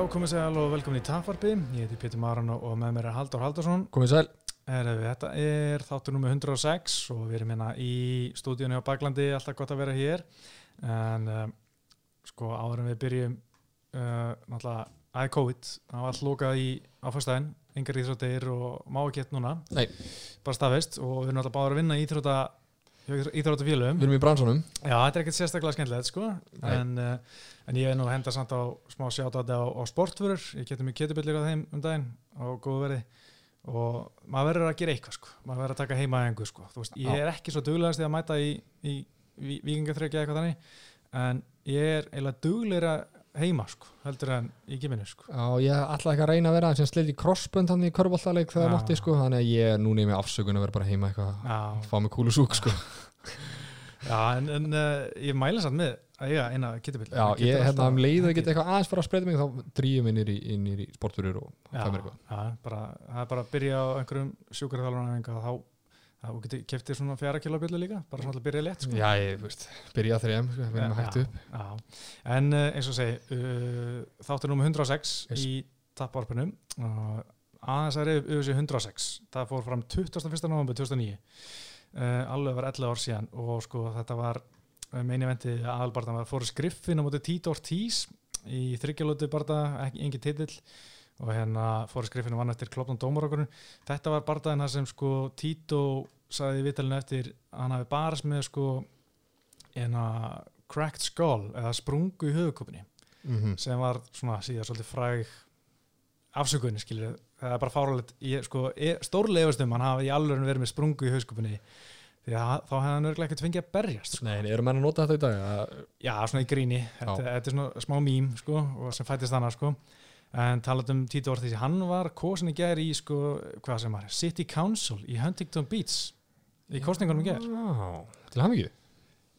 Já, komið alveg og velkomin í Tafarpi. Ég heiti Pétur Maran og með mér er Haldur Haldursson. Komið sæl. Er, þetta er þáttur nummer 106 og við erum hérna í stúdíunni á Baklandi, alltaf gott að vera hér. En um, sko áður en við byrjum, uh, náttúrulega, aðeins COVID, það var allt lókað í áfæstæðin, engar íþróttir og má ekki eitt núna. Nei. Bara staðfest og við erum náttúrulega báður að vinna í íþrótta, íþróttafélögum. Við erum í bransunum. Já, þetta er ekkert sérstaklega skemmtilegt sko en, uh, en ég er nú að henda samt á smá sjátáti á, á sportfurur ég geti mjög ketubillur á þeim um daginn á góðu verði. Og maður verður að gera eitthvað sko, maður verður að taka heima engu sko, þú veist, ég er ekki svo duglegast í að mæta í, í, í vikingaþrykja eitthvað þannig en ég er eiginlega duglegra heima sko, heldur en í giminu sko. Já, ég ætla ekki að reyna að vera sem slilt í crossbund hann í körbóltaleik þegar Já. mátti sko, þannig að ég er núna í mig afsökun að vera bara heima eitthvað fá mig kúlu súk sko. já en, en uh, ég mæla samt með að eiga eina ketubill Já, ég hérna um leið að geta eitthvað aðeins fara að spreita mig þá drýjum inn í, inn í sportfyrir og það mér eitthvað. það er bara að byrja á einhverjum sjúkarþjálfarnæfinga þá, þá getur keftið svona fjara kilobjöldu líka bara svona að byrja létt sko. Já, ég, þú veist, byrja að þrejum, sko, við erum að hægt upp. já. en uh, eins og segi uh, þáttur nummer 106 Yes. í tapvarpunum aðeins að reyðu yfir sig 106 það fór fram 21. november 2009 uh, alveg var 11 ár síðan og sko þetta var uh, meini venti aðalbartan var fór skriffin á móti Tito Ortiz í þryggjalóti barða, engin titill. Og hérna fór skriffinu vann eftir klopnum dómarokurinn þetta var barðaðin þar sem sko Tito sagði vitalinu eftir að hann hafi barast með sko eina cracked skull eða sprungu í höfukopinni Mm sem var svona síðan svolítið fræg afsökunni skilur það er bara fáralegt sko, stórlega efast um hann hafi í alveg verið með sprungu í höfukopinni því að þá hefði hann örglega ekkert fengið að berjast sko. Nei, eru menn að nota þetta í dag? Að, já, svona í gríni þetta, þetta er svona smá mím sko, sem fættist þannig sko. en talað um Tito Ortiz hann var kosin í gær í sko, hvað sem var, City Council í Huntington Beach í kostningunum í Já, til hann ekki.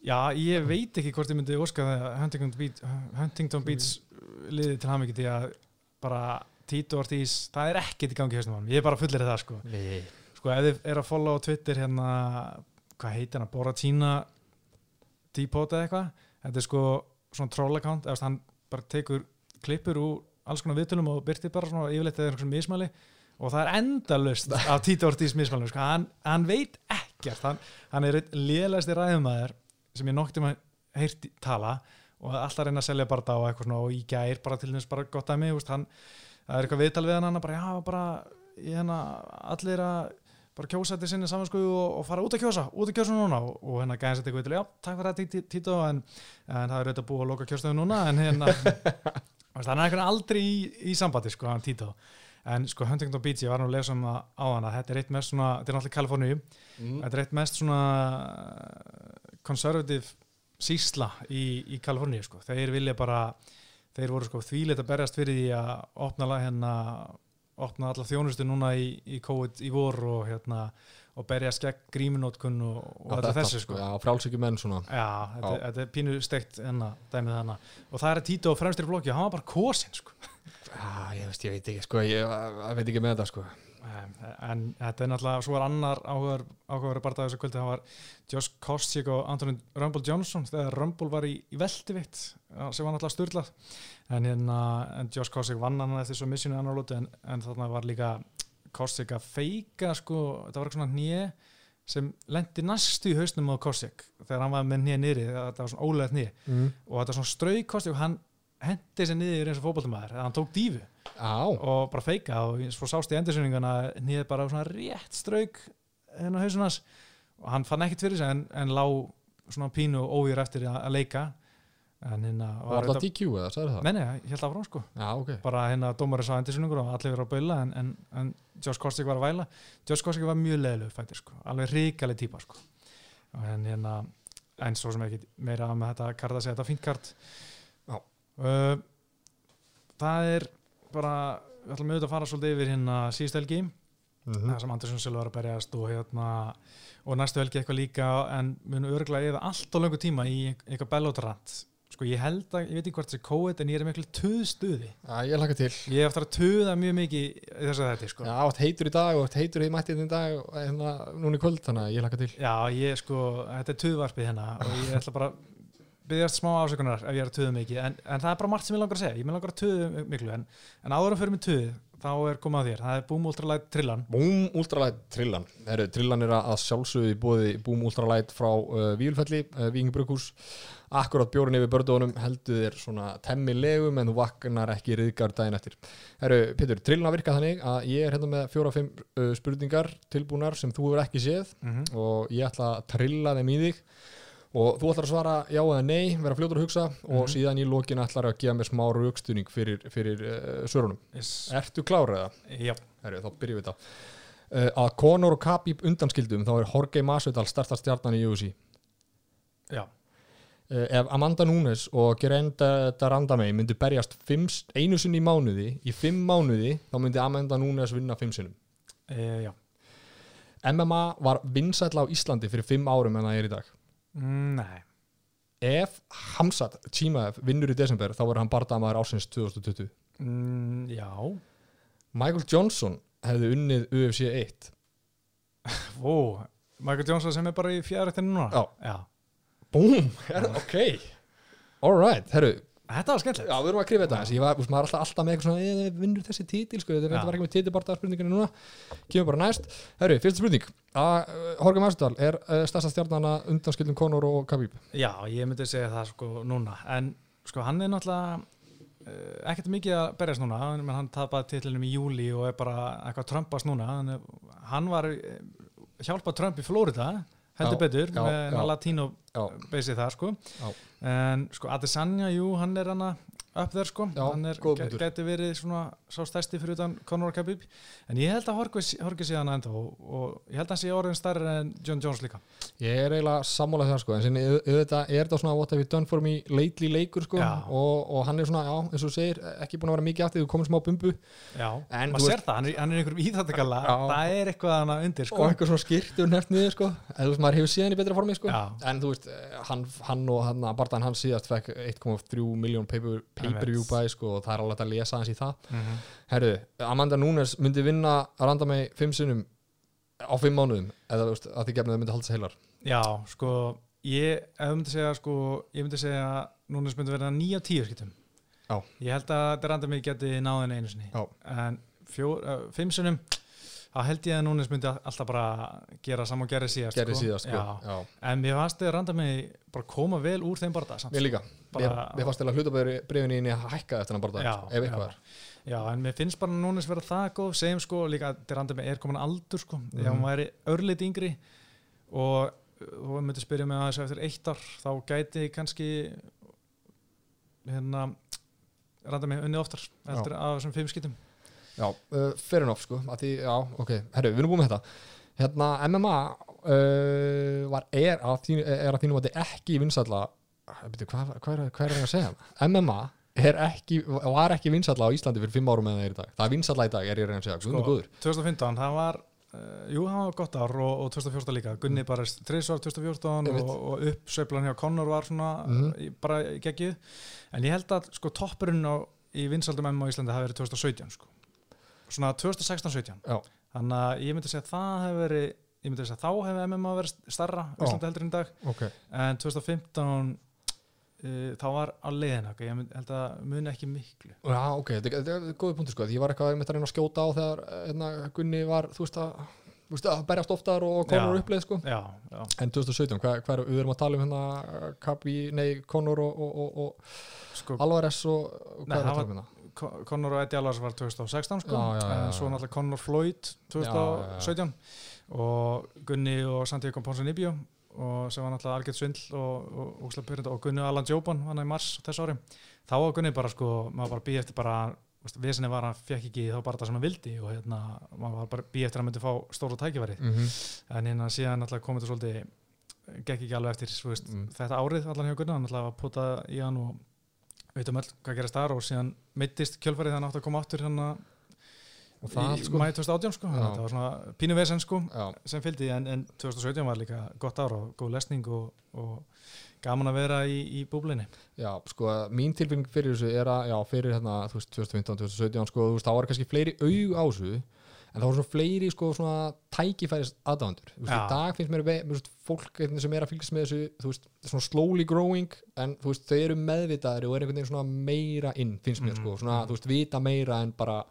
Já, ég veit ekki hvort ég myndi óska það að Huntington Beach, Huntington Beach liði til ham ekki því að bara Tito Ortiz, það er ekkert í gangi honum, ég er bara fullir það sko. Nei. sko ef þið er að follow á Twitter hérna, hvað heitir hann, Boratina Depot eða eitthvað? Þetta er sko svona troll account. Eða hann bara tekur klippur úr alls konar viðtölum og byrtir bara svona yfirleitt eða einhversum mismæli. Og það er endalust af Tito Ortiz mismæli sko. hann, hann veit ekkert. Hann, hann er einn lélæsti ræðumæður sem ég nokk tíma heyrt í- tala og alltaf reyna að selja bara það og eitthvað svona. Og í gær bara til þess bara gott að mig hann, það er eitthvað viðtal við hann bara já bara hérna allir að bara kjósa til sinni samanskuðu og, og fara út að kjósa, út að kjósa núna og, og hérna gæði sér eitthvað til, já, takk fyrir Tí- Tito en, en það er auðvitað búið að loka kjóstöðu núna en hérna hann er eitthvað aldrei í, í sambandi sko, hann Tito en sko Huntington Beach, ég var nú að lesa um það á hann að þetta er eitt mest svona, þetta er náttúrulega Kaliforníu Mm. þetta er eitt mest svona konservativ sísla í, í Kaliforníu sko. þeir vilja bara þeir voru sko þvíleitt að berjast fyrir því að opna hérna opna alla þjónustu núna í, í COVID í vor og hérna og berjast gegn gríminótkun og, og þetta þessu sko. Já, frálsökju menn svona. Já, þetta, þetta er pínu steikt enna dæmið hana og það er Tito fremstir í flokki og hann var bara kosin sko. Já, ég veist, ég veit ekki, sko, ég, ég veit ekki með þetta, sko. Um, en þetta er náttúrulega svo er annar áhugaður áhugaður bara þessu kvöldi það var Josh Kostick og Anthony Rumble Johnson þegar Rumble var í, í veldivitt sem var náttúrulega styrlað en, hérna, en Josh Kostick vann hann eftir svo missinu annar lóti en, en þarna var líka Kostick að feika sko, þetta var eitthvað svona hnje sem lendi næstu í hausnum á Kostick þegar hann var með hnje niðri þetta var svona ólega hnje Mm. og þetta var svona strauk Kostick og hann hendi sér niður eins og fótboltumæður hann tók dífu Já, og bara feika og svo sást í endursyningana nýðið bara á svona rétt strauk hennar hausunars og hann fann ekkert fyrir sig en, en lá svona pínu og óýr eftir að, að leika hérna var það DQ eða, sagði það? Nei, nei, ég held áfram sko. Já, ok. bara hérna dómarinn sá endursynningur og allir verið að baula en, en, en Josh Kostick var að væla. Josh Kostick var mjög leðilegu fættir sko. Alveg ríkaleg típa sko. Og en hérna en svo sem ekki meira með þetta kart að segja þetta fínt kart. Já. uh, það er bara við ætlum auðvitað að fara svolítið yfir hérna síðustu helgi Mm það sem Andersson selv var að berjast og hérna og næstu helgi eitthvað líka en munu örglega eða allt á löngu tíma í eitthvað bellotrant sko ég held að, ég veit ekki hvort það er COVID en ég er miklu tuðstuði Já, ég laka til. ég hef eftir að tuða mjög mikið þess að þetta sko. Já, átt heitur í dag og átt heitur í mættið í dag og hérna núna í kvöld, þannig að ég laka til. Já, ég sko, þetta er tuðvarpið hérna og ég ætla bara að byggjast smá afsökunar ef ég er að töðu mikið en, en það er bara margt sem ég langar að segja ég með langar að töðu miklu en, en áður að fyrir mig töðu þá er komið að þér, það er Boom Ultralight Trillan Boom Ultralight Trillan Heru, Trillan er að sjálfsögðu í bóði Boom Ultralight frá uh, Vílfelli uh, Víkingbrukhús Akkurat bjórn yfir bördónum heldur þér svona temmilegum en þú vaknar ekki riðgar daginn eftir Heru, Pétur, Trillan virka þannig að ég er hérna með fjóra-fimm uh, spurningar tilbúnar sem þú hefur ekki séð mm -hmm. og ég ætla að trilla þeim í þig og þú ætlar að svara já eða nei, vera fljótur að hugsa og Mhm. síðan í lokin ætlar að gefa mér smá raukstuðning fyrir, fyrir uh, svörunum. yes. Ertu klár eða? Já, Herru, þá byrjum við þetta. Uh, að Conor og Khabib undanskildum þá er Jorge Masvidal starta stjarnan í UFC. já, ef Amanda Nunes og Gerenda Darandamei myndu berjast fimm, einu sinni í mánuði, í fimm mánuði þá myndi Amanda Nunes vinna fimm sinnum. e, já. MMA var vinsætla á Íslandi fyrir fimm árum en það er í dag. Mm, Nei, Ef Hamzat Chimaev vinnur í desember þá verður hann bardamaður ásins 2020. mm, já Michael Johnson hefði unnið UFC 1. Ó, Michael Johnson sem er bara í fjæðrættinu núna Já. já. Búm, ok. Alright, herru, Þetta var skemmtilegt. Já við erum að krifa þetta. Þessi, ég var, þú veist, maður er alltaf, alltaf með eitthvað svona, eða vinnur þessi títil, sko, þetta var ekki með títilbarta spurninginu núna, kemur bara næst. Herru, fyrsta spurning, að uh, Jorge Masvidal er stærsta stjarnana undanskildum Conor og Khabib. Já, ég myndi segja það sko núna. En sko hann er náttúrulega uh, ekkert mikið að berjast núna. Menn hann tapaði titlinum í júli og er bara eitthvað Trumpast núna. Hann, hann var hjálpað Trump í Flórida heldur betur með beysið það sko. Já. en sko Adesanya, jú, hann er hann upp þar sko, Já, hann er, gæti verið svona sá stærsti fyrir utan Conor Khabib en ég held að Horki, sé hann enda og, og ég held að hann sé orðin stærri en John Jones líka. Ég er eiginlega sammálað það sko. En sinni, auðvitað er þetta svona what have you done for me lately leikur sko. Og, og hann er svona, já, eins og þú segir ekki búin að vera mikið aftur, þú komið smá bumbu. Já, En maður þú sér það, hann er, hann er einhverjum íþáttakalla það er eitthvað hann undir sko. og eitthvað svona skýrtur neft niður sko. En þú veist, maður hefur síðan í betra formi sko. Já. en þú veist, eh, hann, hann og hann Bartan hann síðast fekk 1,3 miljón pay-per-view bæ sko og það er alveg að lesa hans í það Mhm. Herru, Amanda Nunes myndi vinna að randa mig fimm sinnum á fimm mánuðum eða veist, að því gefnum þau myndi halda sig heilar Já, sko ég, myndi segja sko, ég myndi segja núna myndi verða nýja tíu skiptum Já. ég held að Deranda mig geti náðin einu sinni Já. en fjó, uh, fimm sinnum þá held ég að núna myndi alltaf bara gera saman og gera síðast sko. síðast sko Já. Já. en mér fannst Deranda mig bara koma vel úr þeim bara það Mér líka, Bara- mér, fannst til að hlutabæðurinn í að hækka eftir hann bara Já, ef eitthvað er Já, en mér finnst bara núna vera það góð segjum sko líka að Deranda mig er komin aldur sko, mm Mhm. ef hann væri örlít yngri og þú myndir spyrja mig að þessu eftir eitt ár þá gæti kannski hérna Deranda mig unni oftar eftir að þessum fimm skiptum Já, uh, fair enough sko því, Já, ok, herru, við erum búin með þetta Hérna, MMA uh, var, er, að þínu, er að þínum að ekki vinsalla Byrju, hvað, hvað, er, er það að segja? MMA ekki, var ekki vinsalla á Íslandi fyrir fimm árum en það er í dag Það er vinsalla í dag, er ég reyna að segja, sko, góður 2015, það var uh, jú, það var gott ár og, og 2014 líka Gunni bara þrísvar 2014 Einmitt. og, og uppsveiflan hjá Connor var svona Mhm. í, bara geggið en ég held að sko toppurinn á, í vinsaldum MMA á Íslandi hafi verið 2017 sko. Svona 2016-17 Já. þannig að ég myndi segja að það hefur verið ég myndi segja að þá hefur MMA verið starra Já. Íslandi heldur en í dag. Ok, en 2015 uh, þá var á leiðina ég myndi, held að muni ekki miklu. Já, ok, þetta þetta er góður punktur sko. Ég var eitthvað einmitt að reyna að skjóta á þegar hérna, Gunni var, þú veist að þú veist, að berjast oftar og Conor uppleið sko. Já, já, En 2017, hvað, hvað er, við erum að tala um hérna Kabi, nei, Conor og, og, og, og sko Alvarez og, og Nei, hvað er það að tala um hérna? Con- Conor og Eddie Alvarez var 2016 sko, Já, já, en svo já. náttúrulega Conor Floyd 2017 og Gunni og Santiago Ponson Ibio og sem var náttúrulega algjörð svindl og, og, og, og, Gunni og Alan Jóban hann í mars þessu ári þá var Gunni bara sko, maður bara býð eftir bara vesinni var að hann fekk ekki þá bara það sem hann vildi og hérna, maður var bara býð eftir að hann myndi fá stóra tækifæri Mm -hmm. en hérna síðan náttúrulega komið þetta svolítið gekk ekki alveg eftir veist, Mm. þetta árið allan hjá Gunni hann náttúrulega var putað í hann og veitum öll hvað gerast þar og síðan mittist kjölfarið þannig átt að koma áttur hérna Og það allt í sko. mæði 2018 sko, það var svona pínu vesen sko Já, sem fylgdi en, en 2017 var líka gott ár og góð lesning og, og gaman að vera í, í búblinni. Já, sko, mín tilfinning fyrir þessu er að, já, fyrir hérna, þú veist, 2015, 2017, sko, þú veist, þá var kannski fleiri aug á þessu, en það voru svona fleiri sko svona tækifæris aðdándur þú veist, í dag finnst mér, mér fólk sem er að fylgjast með þessu þú veist, svona slowly growing en þú veist, þau eru meðvitaðari og er einhvern veginn svona meira inn, finnst mér Mhm. sko svona, þú veist, vita meira en bara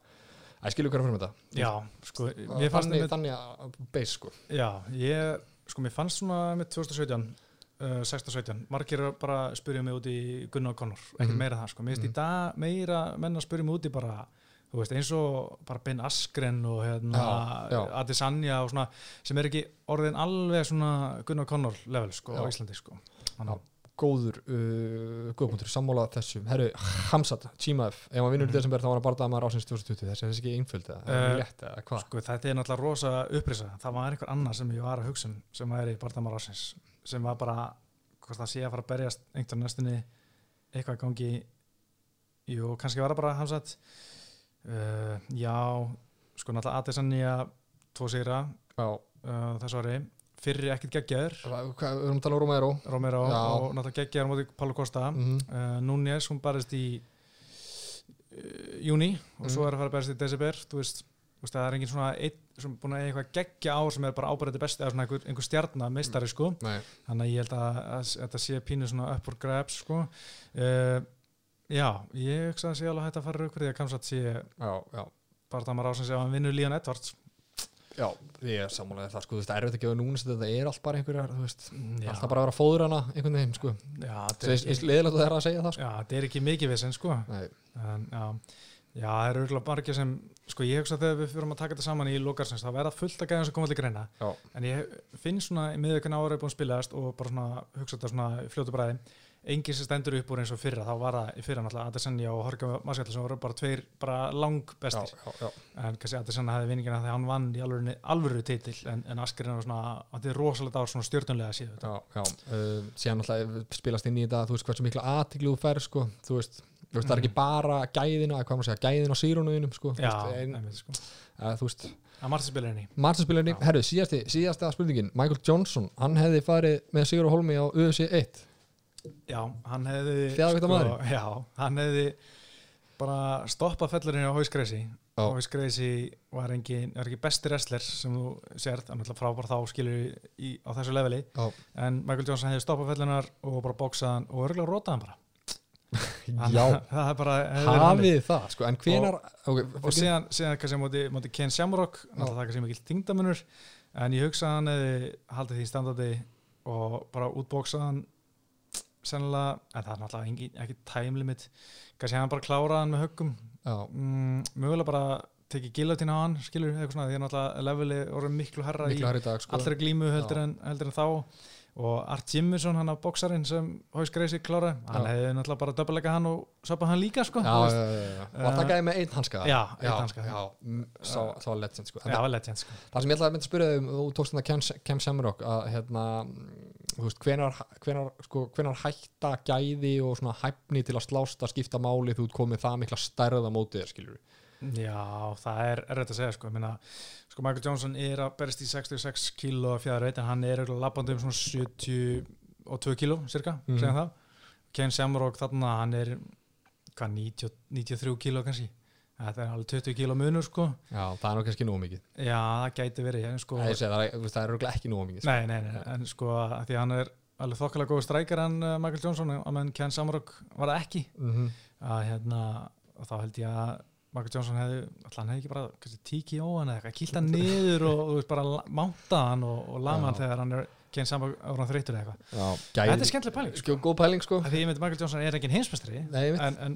að skilja er fyrir með þetta já, sko, mér fannst þannig, þannig að base sko Já, ég, sko, mér fannst svona með 2017, uh, 16-17 margir bara spyrja mig út í Gunnar Connor, ekkert Mhm. meira það, sko mér finnst í dag meira menn að spyrja mig út í bara þú veist, eins og bara Ben Askren og hérna, Já, já. Adesanya og svona, sem er ekki orðin alveg svona Gunnar Connor level, sko, á Já. Íslandi, sko. Þannig, góður, uh, góðpunktur, sammála þessu herru, Hamzat, Chimaev ef hann vinnur í Mhm. desember þá var hann bara dagmaður ásins 2020 þessi er ekki einföld uh, sko, þetta er náttúrulega rosa upprisa. Það var einhver annar sem ég var að hugsa um sem væri Bardamar Ásins sem var bara, hvort það sé að fara að berjast einhvern næstunni eitthvað í gangi. Jú, kannski var það bara Hamsat uh, já, sko náttúrulega Adesanya tvo sigra uh, þessu ári, fyrri ekkert geggjaður. Hvað, við erum að tala um Romero. Romero Já. og náttúrulega geggjaður á móti Pálu Kosta mm uh, Núñez, hún barist í uh, júni og svo Mhm. er að fara að barist í desember. Þú veist, þú veist það er engin svona einn sem búin að eiga eitthvað geggja ár sem er bara ábærið besti eða svona einhver, einhver stjarnar meistari sko. Nei, þannig að ég held að, að, að þetta sé pínu svona up for grabs sko. Uh, já, ég hugsa að sé alveg hægt að fara rauk fyrir því að að sé bara það maður ásins að hann vinnur Líðan Edvards Já, ég er sammálaðið það sko, þú veist, það er erfitt að gefa núna þetta er allt bara einhverjar, þú veist já, alltaf bara að vera fóður hana einhvern veginn, sko. Já, Svo er ekki, eins leiðilegt að það er að segja það, sko. Já, þetta er ekki mikið við sko. En, já, já, það eru örgulega margir sem sko ég hugsa að þegar við fyrir að taka þetta saman í lokarsins þá verða fullt að gæða sem koma allir greina. Já. en ég finn svona í miðvökun ára er búin að spilast og bara svona hugsa þetta svona fljótu bræði enginn sem stendur upp úr eins og fyrra þá var það fyrra náttúrulega Adesanya og Horka Maskall sem voru bara tveir bara lang já, bestir já, já, en kannski Adesanya hefði vinningina þegar hann vann í alvöru, alvöru titil en, en Askarinn var svona, þetta er rosalega ár svona stjórnunlega síðu já, já. Uh, síðan alltaf spilast inn í þetta, þú veist hversu mikla aðtiklu þú fer, sko, þú veist Þú veist, það er ekki bara gæðin að, hvað maður segja, gæðin á sírónuðinum, sko, já, einmitt, sko. að, þú veist, að Marta spilir henni Martinspilurinn, Já. herru, síðasti, síðasta spurningin Michael Johnson, hann hefði farið með Sigur og Holmi á UFC 1 Já, hann hefði sko? Já, hann hefði bara stoppað fellurinn á Hausgreisi Já. Hausgreisi var er ekki besti wrestler sem þú sért, hann alltaf frábær þá skilur í, á þessu leveli Já. en Michael Johnson hefði stoppað fellunar og bara bóksað hann og örgulega rótað hann bara Já, það er bara hafið það, sko, en hvenar okay, og síðan, síðan kannski móti, móti Ken Shamrock það kannski mikil þingdamunur en ég hugsa að hann hefði haldið því standardi og bara útbóksað hann sennilega, en það er náttúrulega engin, ekki time limit. Kannski hann bara klárað hann með höggum. Mm, mögulega bara tekið gillatín á hann skilur, eitthvað svona, því að náttúrulega leveli orðið miklu herra miklu í dag, sko. allra glímu heldur en, heldur en þá. Og Art Jimmerson, hann á bóksarinn sem Hóis Greisi klára, hann Já. hefði náttúrulega bara döpuleika hann og söpa hann líka sko, Já, já, og Uh, það gæði með einn hanska. já, einn hanska. mm, legend, sko. En já, legend sko. Það sem ég ætlaði að mynda að spyrja um, þú tókst þetta Kem, Kem Semrock að hérna, veist, hvenar, hvenar, sko, hvenar hætta gæði og svona hæfni til að slást að skipta máli þú komið það mikla stærða mótið þér, skilur Já, það er erfitt að segja sko, meina, sko Michael Johnson er að berist í 66 kíló fjæður veit en hann er labbandi um svona 72 kíló cirka, Mhm. segjum það. Ken Shamrock þarna, hann er hvað, 90, 93 kíló kannski þetta er alveg 20 kíló munur sko. Já, það er nú kannski nóg mikið. Já, það gæti verið en sko, Nei, ég segi, það, er, það örugglega ekki nóg mikið sko. nei, nei, nei, en sko því hann er alveg þokkalega góð strækjar en uh, Michael Johnson, að menn Ken Shamrock var það ekki. Mm að hérna þá held ég að Michael Johnson hefði, alltaf hann hefði ekki bara kannski, tíki á hann eða eitthvað, kýlt hann niður og, og bara máta hann og, og lama hann þegar hann er kynnt saman ára þreytur eða eitthvað. Þetta er skemmtileg pæling, sko. Sko, góð pæling, sko. Því ég myndi Michael Johnson er engin heimsmestri en, en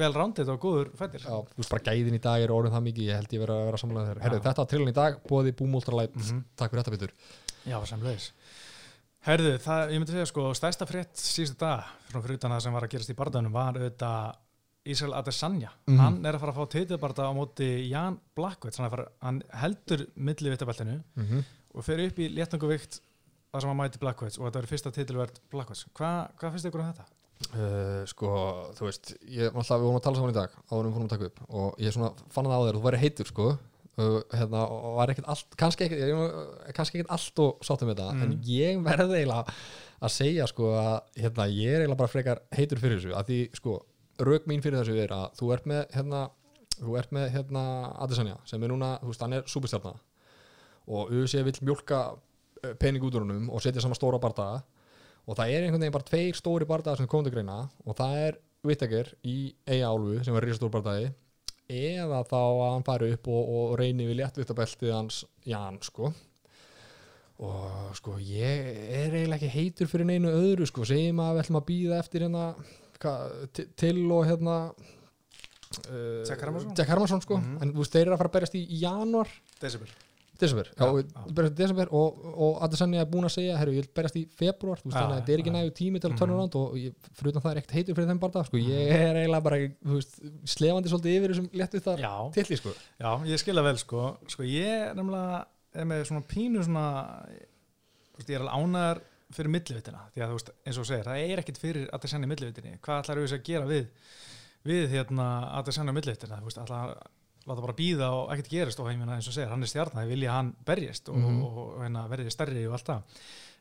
vel rándið og góður fættir. Já, þú veist bara gæðin í dag er orðin það mikið ég held ég vera að vera samlega þeirra Herru, Já. þetta var trillin í dag, bóði Boom Ultralight Mhm. Takk fyrir þetta, Petur Já, samlegis. Herðu, það, ég myndi segja sko, stærsta frétt síðustu dag, frá fyrir utan það sem var að gerast í barðanum, var auðvitað Ísrael Adesanya. Mhm. Hann er að fara að fá titibarða á móti Jan Blackwood, hann, fara, hann heldur milli vittabeltinu mm -hmm. og fer upp í léttanguvikt það sem hann mæti Blackwoods og þetta er fyrsta titilverð Blackwoods. Hva, hvað finnst ykkur um þetta? Uh, Sko, þú veist Ég alltaf, við vorum að tala saman í dag áður við fórum að taka upp og ég svona fann það á þér, þú væri heitur sko. Uh, hérna, og var ekkert allt kannski ekkert, allt og sáttum við þetta, Mhm. en ég verði eiginlega að segja sko að hérna, ég er eiginlega bara frekar heitur fyrir þessu, að því sko rauk mín fyrir þessu er að þú ert með hérna þú ert með hérna Adesanya sem er núna, þú veist, hann er superstjarna. Og UFC vill mjólka eh, pening út úr honum og setja saman stóra bardaga og það er einhvern veginn bara tveir stóri bardaga sem komum til greina. Og það er Whittaker í eiga álfu sem er risastór bardagi eða þá að hann fari upp og, og reyni við léttvítabeltið hans Jan sko. Og sko ég er eiginlega ekki heitur fyrir neinu öðru sko. Segjum að við ætlum að býða eftir hérna hva, til- og hérna uh, Jack Hermansson? Sko. Mhm. en þú veist þeir eru að fara að berjast í, í januar December desember, já, Já, desember og, og Adesanya er búin að segja herru, ég vil berjast í februar, þú veist þannig að þetta er ekki nægu tími til að Mhm. törna ránd og ég, fyrir utan það er ekkert heitur fyrir þeim bara sko, ég er eiginlega bara, veist slefandi svolítið yfir þessum léttu þar Já, tilli sko. Já, ég skilja vel sko. Sko ég nefnilega er með svona pínu svona veist, ég er alveg ánæðar fyrir millivitina. Því að þú veist, eins og segir, það er ekkit fyrir það senni millivitinni, hvað ætlar auðvitað að gera við við hérna að það senni millivitina, þú veist, ætlar að láta bara býða og ekkert gerist og ég meina eins og segir, hann er stjarnar, ég vilja hann berjist og, Mhm. og, og hérna, verði stærri og allt það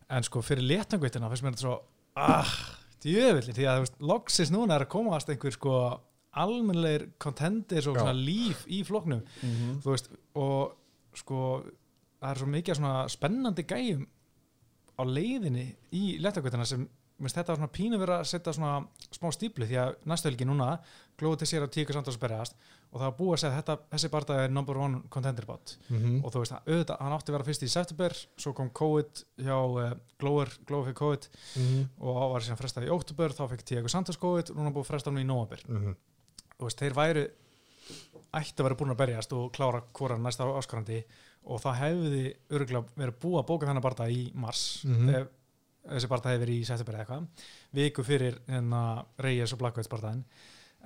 en sko fyrir léttangvitina finnst mér þetta svo ah, djöfulli, því að loksins núna er að komast einhver sko almennleir contenders og svona líf í flokknum Mhm. þú veist, og sko það er svo mikið svona spennandi gæjum á leiðinni í lettagötuna sem minnst þetta var svona pínu verið að setja svona smá stíplu því að næstu helgi núna glóðu til sér að tíka samt að berjast og það var búið að segja að þetta, þessi barða er number one contender bot Mhm. og þú veist, auðvitað, hann átti að vera fyrst í september svo kom COVID hjá uh, Glover, Glover fekk COVID Mhm. og var síðan frestað í oktober, þá fekk Tiago Santos COVID og núna búið að fresta hann í november Mhm. þú veist, þeir væru ætti að vera búin að berjast og klára hvora næsta áskarandi og það hefði örgulega verið búið að bóka þennan barða í mars Mhm. Þessi barða hefði verið í september eða eitthvað viku fyrir hérna Reyes og Blackwood barðaðin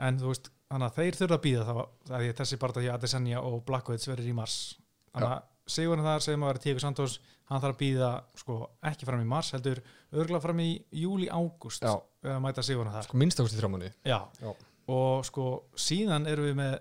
en þú veist, þannig að þeir þurfa að býða þá að þessi barða hjá Adesanya og Blackwood verið í mars. Þannig að Sigurinn þar sem að vera Tíko Santos hann þarf að býða sko ekki fram í mars heldur örgulega fram í júli ágúst að mæta Sigurinn þar. Sko minnstakosti þrjá mánuði. Já. Já. og sko síðan erum við með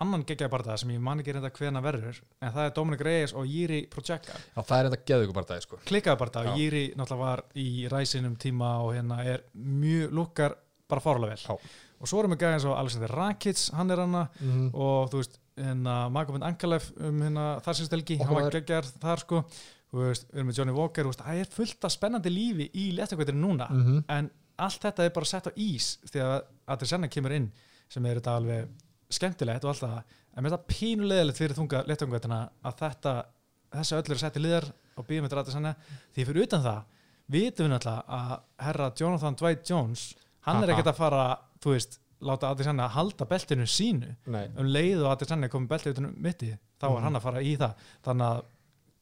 annan geggjabardaða sem ég man ekki reynda hvena verður en það er Dominic Reyes og Jiri Projeka já það er þetta geðu ykkur bara það sko klikkaðabardaða, Já. Jiri náttúrulega var í ræsinum tíma og hérna er mjög lukkar bara fárlega vel Já. og svo erum við gæðins á Alexander Rakic hann er hana Mhm. og þú veist hérna Magomed Ankalev um hérna þar síðust helgi, hann var geggjar þar sko veist, við erum með Johnny Walker veist, það er fullt af spennandi lífi í letakvætinu núna Mhm. en allt þetta er bara sett á ís því að Adesanya kemur inn sem er þetta alveg skemmtilegt og allt það en með þetta pínulegilegt fyrir þunga lettangvættina að þetta, þessi öll eru sett í liðar og býðum þetta Adesanya því fyrir utan það vitum við náttúrulega að herra Jonathan Dwight Jones hann er Aha. ekkert að fara, þú veist láta Adesanya halda beltinu sínu nei um leið og Adesanya komið beltið utan um mitti þá var Mhm. hann að fara í það þannig að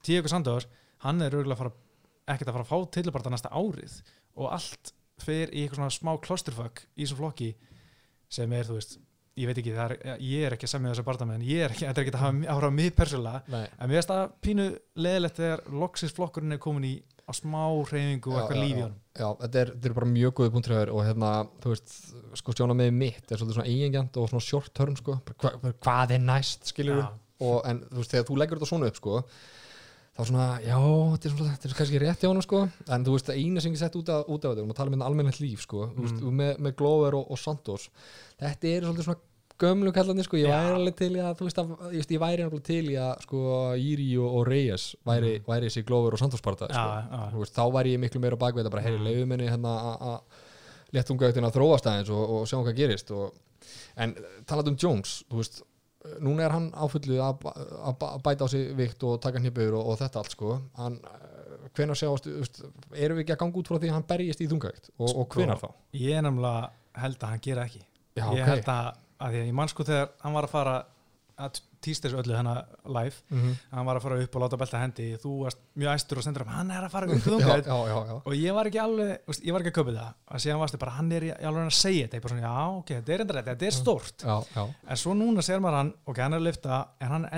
Diego Santos hann er örgulega að fara ekkert að fara að fá tilbarta næsta árið og allt fer í eitthvað smá klosterfögg í þessum flokki sem er, þú veist, ég veit ekki er, ég er ekki að semja þessa barndamenn ég er ekki, þetta er ekki að hafa áhrif á mig persónulega nei en mér finnst það pínu leðilegt þegar loksis flokkurinn er komin í á smá hreyfingu og eitthvað já, líf í já. þetta er, þetta er bara mjög góði punktur og hérna, þú veist, sko stjóna með mitt er svolítið svona eigingjant og svona short term sko, hva, hvað er næst, skilur Já. og en þú veist, þegar þú leggur þetta svona upp sko þá svona, já, þetta er, svona, þetta er kannski rétt hjá hann sko, en þú veist, eina sem ég sett út af, þetta, við erum að tala um almennilegt líf sko, þú veist, Mm. með, með Glover og, og Santos þetta er svolítið svona gömlu kallarnir sko, ég væri alveg til í að, þú veist, að, ég, veist, ég væri alveg til í að, sko, Íri og, og Reyes væri, væri þessi Glover og Santos parta, sko Mm. Já. Þú veist, þá væri ég miklu meira þetta bara, heyri, Mm. leiðum henni hérna að léttunga eftir að þróast aðeins og, og sjáum hvað gerist og, en talað um Jones þú veist, núna er hann áfullu að, að, bæta á sig vikt og taka hnipur og, og þetta allt sko hann, hvenar sjáast, erum við ekki að ganga út frá því að hann berjist í þungavikt og, og hvenar þá? ég er nefnilega held að hann gera ekki Já, ég ok. held að, að ég man sko þegar hann var að fara að týst þessu öllu hennar live. Mm -hmm. hann var að fara upp og láta belta hendi. Þú varst mjög æstur og sendur upp hann er að fara upp já, já, já, já. og ég var ekki alveg, veist, ég var ekki að köpa það. Að síðan varstu bara, hann er í alveg að segja þetta. Svona, já, ok, þetta er enda rétt, þetta er já, já. en svo núna ser maður hann, ok, hann er að lifta en hann er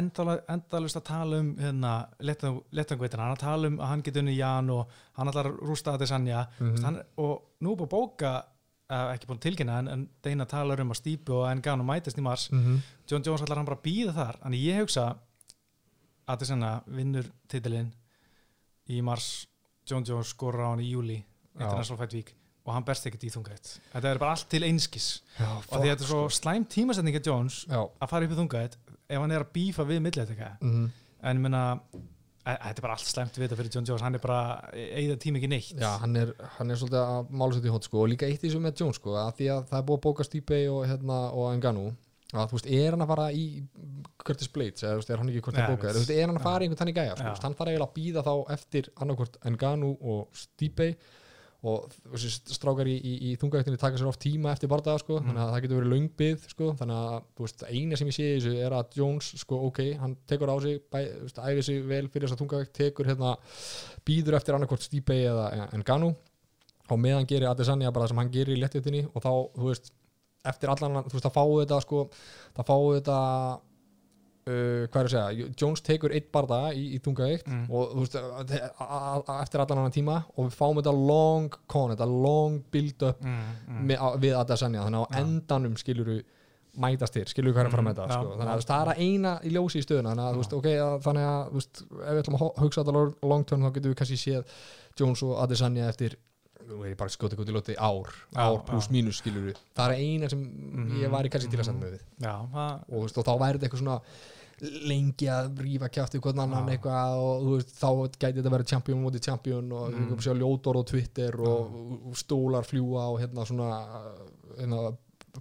endalaust að tala um hérna, letangveitina, hann er að tala um að hann getur unni Jan og hann að rústa þetta sannja, Mhm. hann, og nú búið að bóka uh, ekki búin að tilkynna en, en Deina talar um að stípu og en gana mætast í mars. Mm -hmm. John Jones ætlar hann bara að býða þar. Þannig ég hugsa að þetta senna vinnur titilinn í mars. John Jones skorur á hann í júli. International Fight Week og hann berst ekkert í þungætt þetta er bara allt til einskis. Já, og því að þetta er svo slæm tímasetninga Jones Já, að fara upp í þungætt ef hann er að bífa við millilega mhm. En ég meina e- þetta er bara allt slæmt við þetta fyrir John Jones. Hann er bara, eigða tíma ekki neitt. Já, hann er, hann er svolítið að mála sér til hótt sko og líka eitt í þessu með Jones sko að því að það er búið að bóka Stipe og, hérna, og Enganu að þú veist, er hann að fara í Curtis Blades eða þú veist, er hann ekki hvort að bóka þú veist, er hann að fara í einhvern þannig gæja sko, hann þarf eiginlega að býða þá eftir annarkvort Enganu og Stipe og strákar í, í, í þungavættinu taka sér oft tíma eftir bardaga sko, Mhm. þannig að það getur verið löngbið sko, þannig að veist, eina sem ég sé í þessu er að Jones, sko, ok, hann tekur á sig bæ, veist, æfir sig vel fyrir þess að þungavætt tekur hérna, býður eftir annarkvort Stipe eða Enganu og meðan gerir Adesanya bara það sem hann gerir í léttjötinni og þá, þú veist, eftir allan þú veist, það fáu þetta sko, það fáu þetta uh, hvað er að segja, Jones tekur eitt barða í, í þungaveikt Mm. og þú veist, eftir allan annan tíma og við fáum þetta long con, þetta long build up mm, mm. við Adesanya, þannig að á Já. endanum skilur mætast þér, skilur hvað er að fara með Mm, þetta já, sko. þannig að þú veist, það er að eina í ljósi í stöðuna þannig að, þú veist, ok, að, þannig að þú veist, ef við ætlum að hugsa þetta long- term þá getum við kannski séð Jones og Adesanya eftir er ég bara skotið út í lóti ár ár pluss mínus skilur við það er eina sem ég væri kannski til að mhm. senda með við og, þú veist, og þá væri þetta eitthvað svona lengi að rífa í hvern annan eitthvað og veist, þá gæti þetta verið champion mótið champion og Mm. sjá ljótor og Twitter og, og stólar fljúa og hérna svona hérna,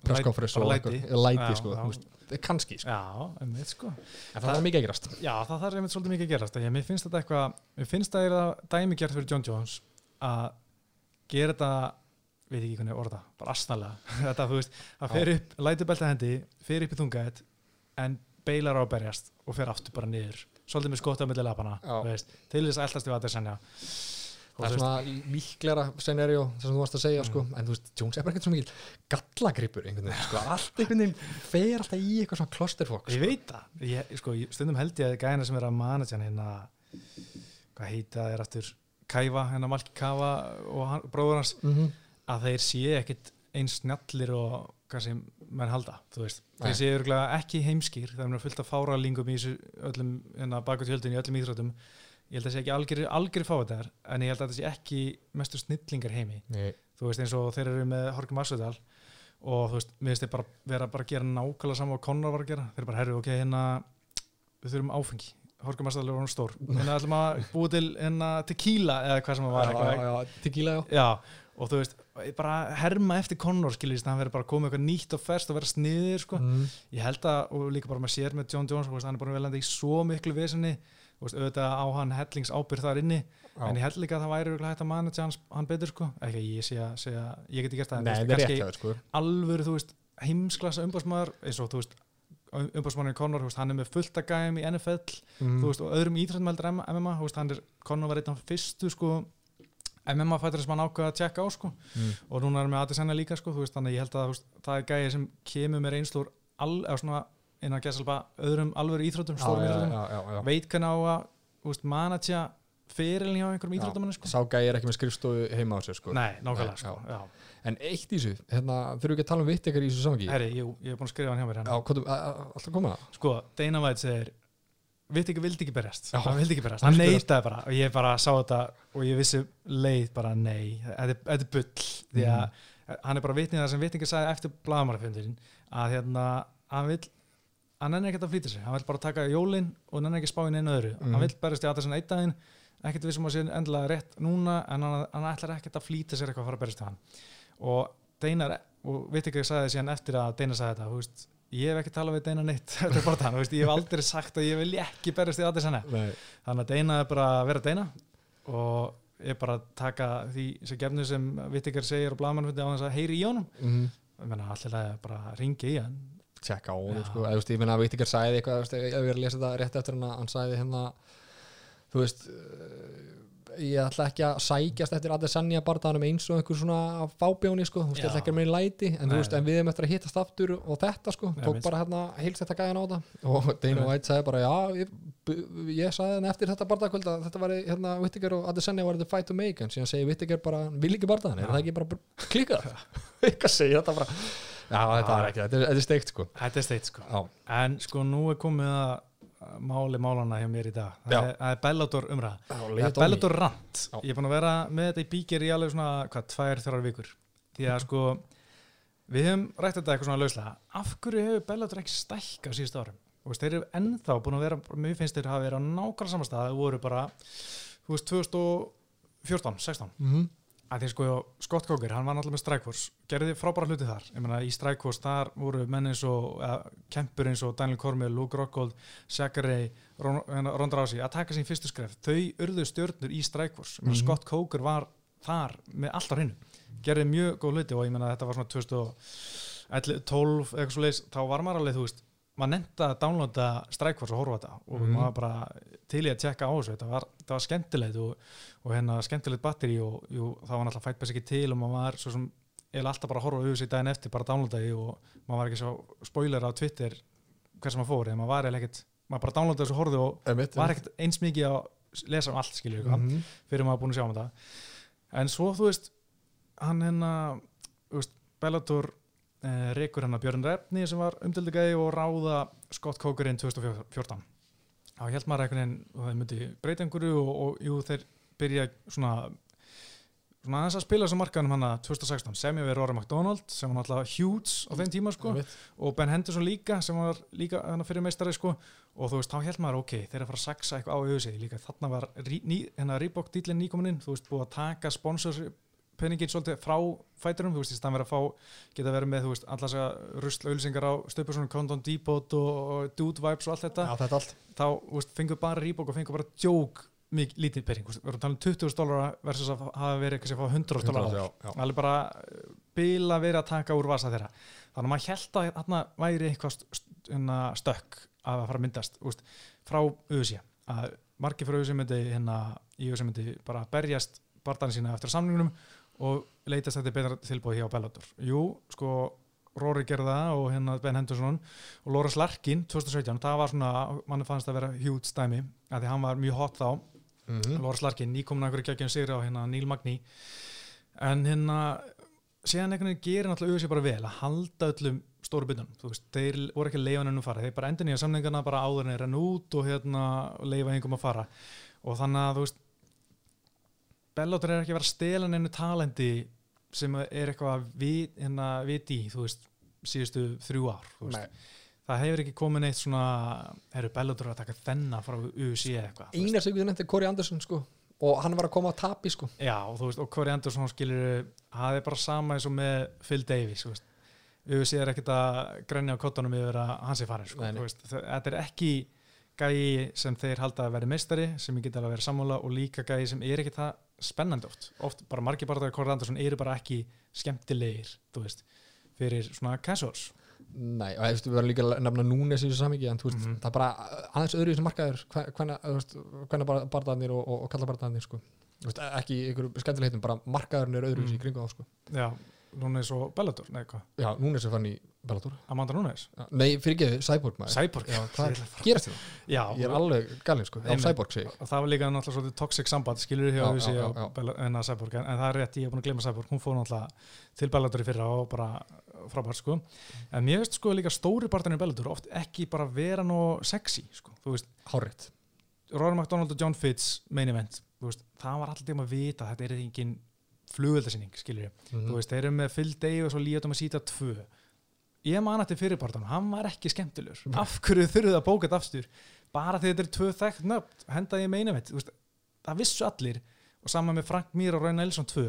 presskonferens og læti. læti Já, sko, já. veist, kannski sko. já, einmitt sko en það er mikið að gerast Já, það þarf einmitt svolítið mikið að gerast ég, finnst þetta eitthvað, mér finnst það er dæmigjart fyrir John Jones að gera þetta veit ekki hvernig ég orða, bara astnalega þetta, þú veist, að fer upp, lætur belta hendi fer upp í þungætt en beilar á að berjast og fer aftur bara niður svolítið með Já. þú veist, til þess að eldast við að það sennja það er svona líklega scenario sem þú varst að segja Mm. sko, en þú veist, Jones er bara ekkert svo mikil gallagripur einhvern veginn, sko, allt einhvern veginn fer alltaf í eitthvað svona klosterfokk ég veit það, ég, sko, stundum held ég að gæna sem er að manager hérna hvað heita það er aftur Kæfa, hérna Malki Kafa og hann, bróður hans mm -hmm. að þeir séu ekkit eins snjallir og halda þú veist, Nei. þeir séu örugglega ekki heimskir það er fullt af fáralingum í öllum hérna bakut hjöldin í öllum íþróttum. Ég held að það sé ekki algjör, algjör fáið en ég held að það sé ekki mestu snillingar heimi. Nei, þú veist eins og þeir eru með Horki Masudal og þú veist, mér finnst þeir bara vera bara að gera nákvæmlega sama og Conor var að gera. Þeir eru bara, herru, ok, hérna við þurfum áfengi, Horki Masudal er hann stór. Hérna ætlum að búa til hérna tequila eða hvað sem það var já, já, já, tequila Já, og þú veist, bara herma eftir Conor skiljist, hann verður bara að koma eitthvað nýtt og ferst og vera sniðir, sko. mm. Ég held að, og líka bara með sér með John Jones, hann er bara velandi í svo miklu veist, auðvitað á hann hellings ábyrð þar inni, Já. en ég held líka að það væri hægt að manage hans, hann betur, sko. Ekki að ég sé að segja, ég geti gert það, en kannski sko alvöru, þú veist, heimsklassa umbásmaður, eins og, þú veist, umbásmaðurinn Conor, hann er með fullt að gæm í NFL, mm. veist, og öðrum en MMA, hann er, Conor var einn af fyrstu, sko, MMA fættur sem hann ákveða að tjekka á, sko, mm. og núna er með Adesanya líka sko, veist, þannig að ég held að veist, það er gæði sem kemur með reynslur að gæsa alveg öðrum alvöru íþróttum, já, stórum já, íþróttum já, já, veit hvernig á að manatja fyrirlin hjá einhverjum Já, íþróttumanni sko. sá gæi er ekki með skrifstofu heima á sér sko Nei, nákvæmlega sko. já. en eitt í þessu, hérna, þurfum við ekki að tala um vitt ekkert í þessu samangi Herri, jú, ég hef búin að skrifa hann hjá mér hérna. alltaf koma sko, Dana White segir vitt ekki, vildi ekki berjast. Já. hann vildi ekki berjast, hann Vildi neitaði bara og ég bara sá þetta og ég vissi leið bara nei, þetta er- þetta er bull. Því að Mhm. hann er bara vitnið það sem vitningi sagði eftir blaðamarafjöndurinn að hérna, hann vill hann nenni ekkert að flýta sig, hann vill bara taka jólin og nenni ekki spá inn einu öðru. Mhm. hann vill berjast í aðeins einn daginn. Ekkert vissum að sé endilega rétt núna en hann, hann ætlar ekkert að flýta sér eitthvað að fara að berjast í hann. Og Deinar, og að sagði síðan eftir að Deinar sagði þetta, þú veist ég hef ekki talað við Deinar neitt er þannig, veist, ég hef aldrei sagt að ég vil ekki berjast í aðeins henni þannig að Deina er bara að vera Deina og ég bara að taka því sem gefnu sem Vittikar segir og blaðmannfundi á þess að heyri í honum. Mm. ég menna allir bara ringi í hann. Tjekka á honum sko, ég meina að Vittikar sagði eitthvað, ég er að lesa þetta rétt eftir hann að hann sagði hérna þú veist ég ætla ekki að sækjast eftir Adesanya barðanum eins og einhver svona fábjóni sko, þú veist, ég ætla Já. ekki að meina læti en Nei, veist, en við erum eftir að hittast aftur og þetta sko, tók minnst. bara hérna heilst þetta gæðan á þetta. Og Dana. White sagði bara, já ég, ég sagði hann eftir þetta barðakvöld að þetta var hérna Vittikar og Adesanya var the fight to make. En síðan segir Vittikar bara, vil ekki barðan er það ekki bara klikkað? Eitthvað segir þetta bara. Já, þetta er ekki, þetta er, þetta er steikt sko. Þetta er steitt sko. En sko nú er komið að máli málana hjá mér í dag. Það er, er Bellator umræða. Það er Bellator rant. Já. ég er búin að vera með þetta í bíkir í alveg svona hvað, tvær, þrjár vikur. Því að sko við höfum rætt þetta eitthvað svona lauslega. Af hverju hefur Bellator ekki stækka á síðustu árum? Þú veist, þeir eru ennþá búin að vera mér finnst þeir hafa verið á nákvæmlega samastað það voru bara, þú veist, 2014 16 mm -hmm. Að því sko Scott Coker, hann var náttúrulega með Strikeforce gerði frábæra hluti þar. Ég meina í Strikeforce þar voru menn eins og kempur eins og Daniel Cormier, Luke Rockhold Zachary, Ron, hérna, Drowsy að taka sín fyrstu skref, þau urðu stjörnur í Strikeforce, mm Mhm. Scott Coker var þar með allt á hreinu. Gerði mjög góð hluti og ég meina þetta var svona 2012 eitthvað svo leis, þá var maður alveg þú veist maður nefndi að downloada Strikeforce og horfa þetta og Mhm. maður var bara til í að tjekka á þessu. Þetta var, þetta var skemmtilegt og, og hérna skemmtilegt batteri og jú, það var náttúrulega fætt best ekki til og maður var svo sem eða alltaf bara að horfa auðvitað í daginn eftir bara því og maður var ekki svo spoiler á Twitter hvers sem maður fór, eða maður var eiginlega ekkert maður bara downloadaði þessu og horfði og Einmitt, var ekkert eins mikið að lesa um allt skilju mm Mhm. fyrir maður búin að sjá um þetta. En svo þú veist hann hérna Bellator eh, rekur hann að Björn Repni sem var umdildegæði og ráða Scott Cokerinn 2014 þá held maður veginn og það myndi breyta einhverju og, og jú þeir byrja svona svona aðeins að spila þessum markaðum hann að 2016 sem ég verið Rory McDonald sem var náttúrulega huge á þeim tíma sko. Og Ben Henderson líka sem var líka hann fyrir meistari sko. Og þú veist, þá held maður ok, þeir að fara að saksa eitthvað á auðvitað líka, þarna var hérna Reebok dýlinn nýkomininn, þú veist, búið að taka sponsors penningin svolítið frá fæturum, þú veist, í staðan verið að fá geta verið með, þú veist, allas að rusla auðlýsingar á stöpur svona Condon Depot og, og Dude Vibes og allt þetta. Já, þetta allt. Þá, veist, mikið lítið veist, við erum að tala um 20 dólar versus að hafa verið eitthvað sem fá 100 dólar já. alveg bara uh, bila verið að taka úr vasa þeirra. Þannig að maður held að þarna væri eitthvað hérna stökk að fara að myndast úst, frá auðsí að margir frá auðsí myndi hérna í auðsí myndi bara berjast barðan sína eftir samningunum og leitast þetta betra tilbúið hjá Bellator. Jú, sko Rory gerði það og hérna Ben Henderson og Loras Larkin 2017, það var svona mann fannst að vera huge dæmi að því hann var mjög hot þá Mhm. Loris Larkin, nýkomin að einhverju geggjum sigri á hérna Neil Magny. En hérna síðan einhvern veginn gerir náttúrulega auðvitað bara vel að halda öllum stóru byttunum, þú veist, þeir voru ekki leiðan ennum fara, þeir bara endur nýja samningarna bara áður en renna út og hérna leiða einhverjum að fara. Og þannig að þú veist Bellator er ekki að vera að stela neinu talendi sem er eitthvað að vit, hérna, vit í, þú veist síðustu þrjú ár, þú veist. Nei. Það hefur ekki komin eitt svona eru Bellator að taka þennan frá eða eitthvað. Einar sem við nefndi Corey Anderson sko. Og hann var að koma að tapi sko. Já, og þú veist, og Corey Anderson skilur það er bara sama eins og með Phil Davies UFC er ekkert að grenja á kottunum yfir að hans er farin sko, veist, þetta er ekki gæi sem þeir halda að vera meistari sem ég get alveg að vera sammála og líka gæi sem er ekki það spennandi oft. Oft bara margir bara Corey Anderson eru bara ekki skemmtilegir, þú veist fyrir svona casuals Nei, og við verðum líka að nefna núnes í þessu samíki en veist, Mhm. það er bara aðeins öðru í þessu markaður hvernig barðanir og, og, og kalla barðanir sko veist, ekki ykkur skemmtileitum, bara markaðurinn er öðru í Mhm. kringu þá sko Já, Núnes og Bellator, nei hvað Já, núnes er fann í Bellator Amanda Núnes, Já, Nei, fyrir ekki, Cyborg maður Cyborg Já, hvað gerast þetta? Já, Ég er alveg galinn sko, á. Cyborg og það var líka náttúrulega svolítið toxic samband skilur hjá Já, þessi já, já, já. en að Cyborg en, það er rétt, ég hef búin að gleyma Cyborg hún fór náttúrulega til Bellator í fyrra og bara frábært sko. En mér veist sko líka stóri barðan í Bellator oft ekki bara vera nú sexy sko, þú veist, Hárétt Rory McDonald og John Fitz main event, veist, það var alltaf að vita að þetta er engin flugveldasýning skilur ég, Mhm. þú veist, þeir eru með Phil Davis og Líatum að síta tvö. Ég man eftir fyrirpartan, hann var ekki skemmtilegur. Af hverju þurfið að bóka þetta afstur bara því þetta er tvö þekkt nöfn henda ég meina veit, veist, það vissu allir og saman með Frank Mir og Raunin Nelson 2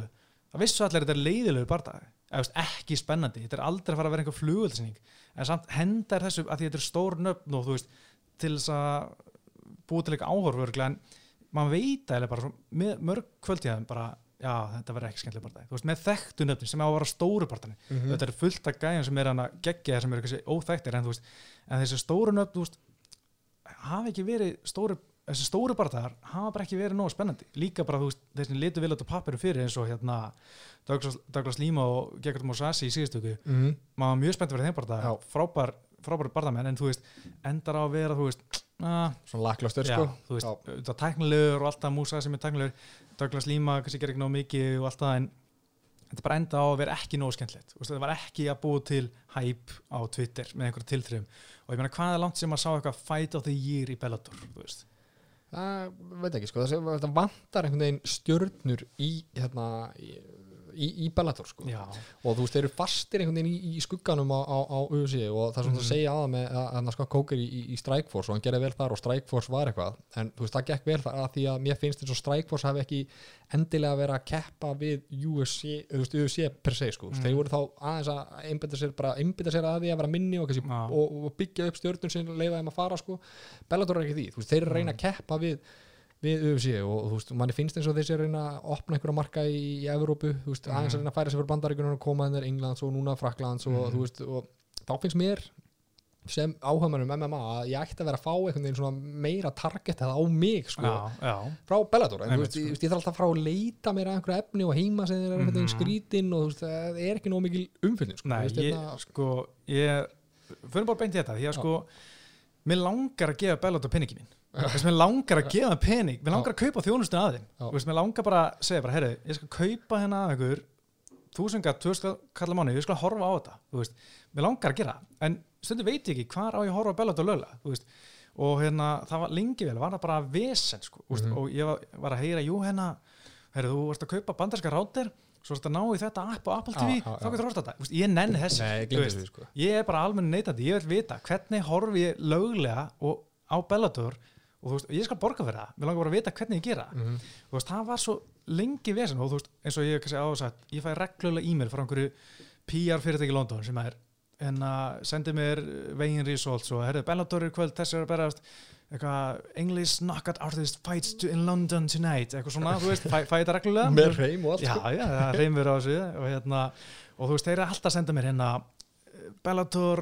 það vissu allir að þetta er leiðilegur barndagi ekki spennandi, þetta er aldrei að fara að vera einhver flugvöldasýning en samt hendar þessu að þetta er stór nöfn og þú veist til þess að búið til eitthvað áhorfur en maður veit eða bara með mörg kvöldtíðan bara já, þetta verður ekki skemmtileg barndagi þú veist, með þekktu nöfni sem á að vera stóru barndagi Mhm. þetta er fullt af gæjum sem er hann að gegja sem eru kannski óþægtir en, þú veist, en þessi stóru nöfn þú veist, hafa ekki verið stóru þessi stóru barðar hafa bara ekki verið nógu spennandi. Líka bara þú veist þessi litu vil á pappiru fyrir eins og hérna Douglas, Douglas Lima og Gegard Mosasi í síðustöku Mhm. maður var mjög spennt fyrir þeim barða frábær, frábær barðamenn en þú veist endar á að vera þú veist að, Svona laklaustur já, sko. þú veist Já. auðvitað tæknilegur og alltaf Mosasi með tæknilegur. Douglas Lima kannski gerir ekki nógu mikið og alltaf en þetta bara enda á að vera ekki nóg skemmtilegt. Þetta var ekki að búa til hæp á Twitter með einhverja tilþrifum. Og ég meina hvað er langt sem að sá eitthvað fight of the year í Bellator þú veist það veit ekki sko, það, vantar einhvern veginn stjörnur í hérna í, í, í Bellator sko. Og þú veist, þeir eru fastir einhvern veginn í, í skugganum á, á, á UFC og það er svona Mhm. að segja aða með að hann sko kókir í, í, Strikeforce og hann gerði vel þar og Strikeforce var eitthvað. En þú veist, það gekk vel þar að því að mér finnst eins og Strikeforce hafi ekki endilega verið að keppa við UFC, veist, UFC per se sko, mm. þeir voru þá aðeins að einbytta sér, bara einbytta sér að því að vera minni og, og, og byggja upp stjörnum sem leifa þeim að fara sko, Bellator er ekki því, þú veist, þeir við UFC og þú veist, manni finnst eins og þessi að reyna að opna einhverja marka í, í Evrópu, þú veist, aðeins að reyna að færa sér fyrir bandaríkunar og koma þennir Englands og núna Fraklands og Mhm. þú veist, og þá finnst mér sem áhagmannum MMA að ég ætti að vera að fá einhvern veginn svona meira target eða á mig, sko, já, já, frá Bellator, en þú veist, sko. ég, þarf alltaf að fara að leita mér að einhverju efni og heima sem þeir eru einhvern veginn Mhm. skrítin og þú veist, það er ekki nóg mikil umfyllin, sko, Nei, veist, ég, hérna- sko, ég fyrir bara beint í þetta, því að sko mér langar að gefa Bellator peningi mín Þess, mér langar að gefa pening. Mér langar að kaupa þjónustu að. Þú veist, mér langar bara að segja bara, herri, ég skal kaupa hérna að ykkur þúsunga, tvöskall kalla mánu ég skal horfa á þetta, þú veist mér langar að gera, en stundum veit ég ekki hvar á ég að horfa á Bellator lögla, þú veist. Og hérna, það var lengi vel, var það bara vesen, sko, mm Mhm. og ég var, var að heyra, jú, hérna herri, þú varst að kaupa bandarska rátir svo varst að ná í þetta app á Apple TV já, þá já. getur horft þetta, Þú veist, ég nenni þessi Nei, þú glemdi veist. því, sko. Ég er bara almenn neytandi, ég vil vita hvernig horfi ég löglega og á Bellator og þú veist, ég skal borga fyrir það. Mér langar bara að vita hvernig ég gera það. Mhm. þú veist, það var svo lengi vesen og þú veist, eins og ég hef kannski áðursagt ég fæ reglulega e-mail frá einhverju PR fyrirtæki í London sem er en að sendi mér vegin results og herrið, Bellator er í kvöld, þessi er að berast. Eitthvað, English knockout artist fights to in London tonight. Eitthvað svona, þú veist, fæ, fæ þetta reglulega? Með reym og allt, já, sko. já, það reymur á þessu og, hérna, og þú veist, þeir eru alltaf að senda mér hérna Bellator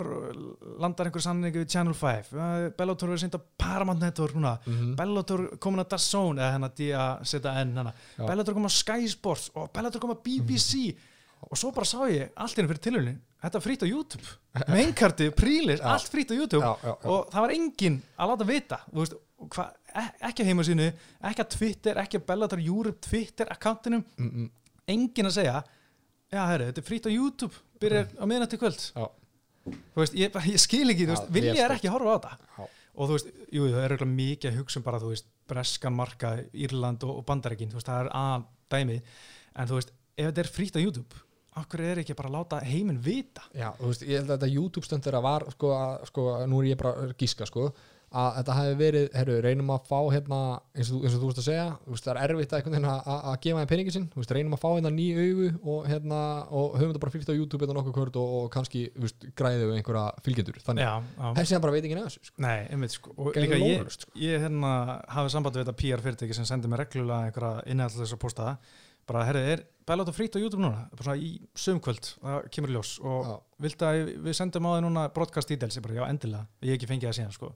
landar einhver sanningu við Channel 5 uh, Bellator verður senda Paramount Network núna Mhm. Bellator komin að DAZN eða hérna D-A-Z-N. Já. Bellator komin að Sky Sports og Bellator komin að BBC og svo bara sá ég allt hérna fyrir tilhörni þetta frýtt á YouTube meinkarti, prílis, allt frýtt á YouTube já, já, já. og það var enginn að láta vita veist, hva, e- ekki á heimasínu ekki á Twitter, ekki á Bellator Europe Twitter akkantinum, Mm, mm. enginn að segja já, herri, þetta er frýtt á YouTube byrjar á miðnætti kvöld. Já. þú veist, ég, ég skil ekki, veist, vilja vel er ekki að horfa á þetta. Já. og þú veist, jú, það er eiginlega mikið að hugsa um bara, þú veist, breskan marka Írland og, og Bandaríkin, þú veist, það er að dæmi, en þú veist, ef þetta er frýtt á YouTube, okkur er ekki bara að láta heiminn vita? Já, þú veist, ég held að þetta YouTube stönd þeirra var sko, að, sko, nú er ég bara að gíska sko, að þetta hefði verið, herru, reynum að fá hérna, eins og, eins og þú veist að segja veist, það er erfitt að, einhvern veginn að, að- að gefa þeim peningin sinn, þú veist, reynum að fá hérna ný augu og hérna, og höfum þetta bara fylgt á YouTube hérna nokkuð kvörd og, og kannski, veist, við einhverja fylgjendur, þannig já. þessi hann bara veit ekki neða sko. Nei, einmitt sko og líka ég, lóðlaust, sko. ég hérna hafði samband við þetta PR fyrirtæki sem sendir mér reglulega einhverja innhald þess að posta það bara, herri, er Bellator frýtt á YouTube núna? Bara svona í sömkvöld, það kemur ljós. Og Já. viltu að við sendum á þig núna broadcast details, ég bara, já, endilega. Ég hef ekki fengið það síðan, sko,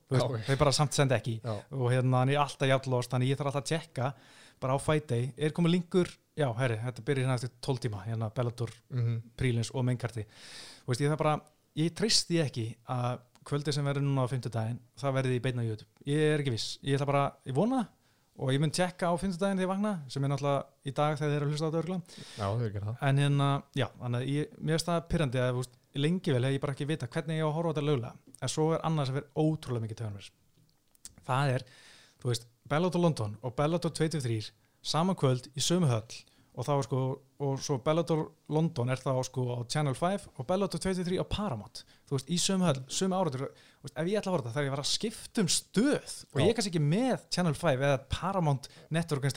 þeir bara samt senda ekki. Já, og hérna hann er alltaf jafnlost, þannig ég þarf alltaf að tjekka bara á Day, er komið linkur? Já, herri, þetta byrjar hérna eftir 12 tíma hérna Bellator, mm Prílins og Mengarti þú veist, ég það bara, ég treysti ekki að kvöldi sem verður núna á fimmtudaginn það verði í beinna YouTube, ég er ekki viss. Ég ætla bara, ég vona og ég mun tjekka á fimmtudaginn þegar ég vakna, sem er náttúrulega í dag þegar þeir eru að hlusta á þetta örgla já, þau er ekki það. En hérna, já, þannig að ég, mér finnst það pyrrandi að, veist, lengi vel hef ég bara ekki vita hvernig ég á að horfa á þetta lögulega en svo er annað sem verður ótrúlega mikið töðan mér það er, þú veist Bellator London og Bellator 23 saman kvöld í sömu höll og þá er sko, og svo Bellator London er þá sko á Channel 5 og Bellator 23 á Paramount. Þú veist, í sömu höll, sömu áratur ef ég ætla að horfa þetta, það er ég að vera að skipta um stöð. Og ég er kannski ekki með Channel 5 eða Paramount Network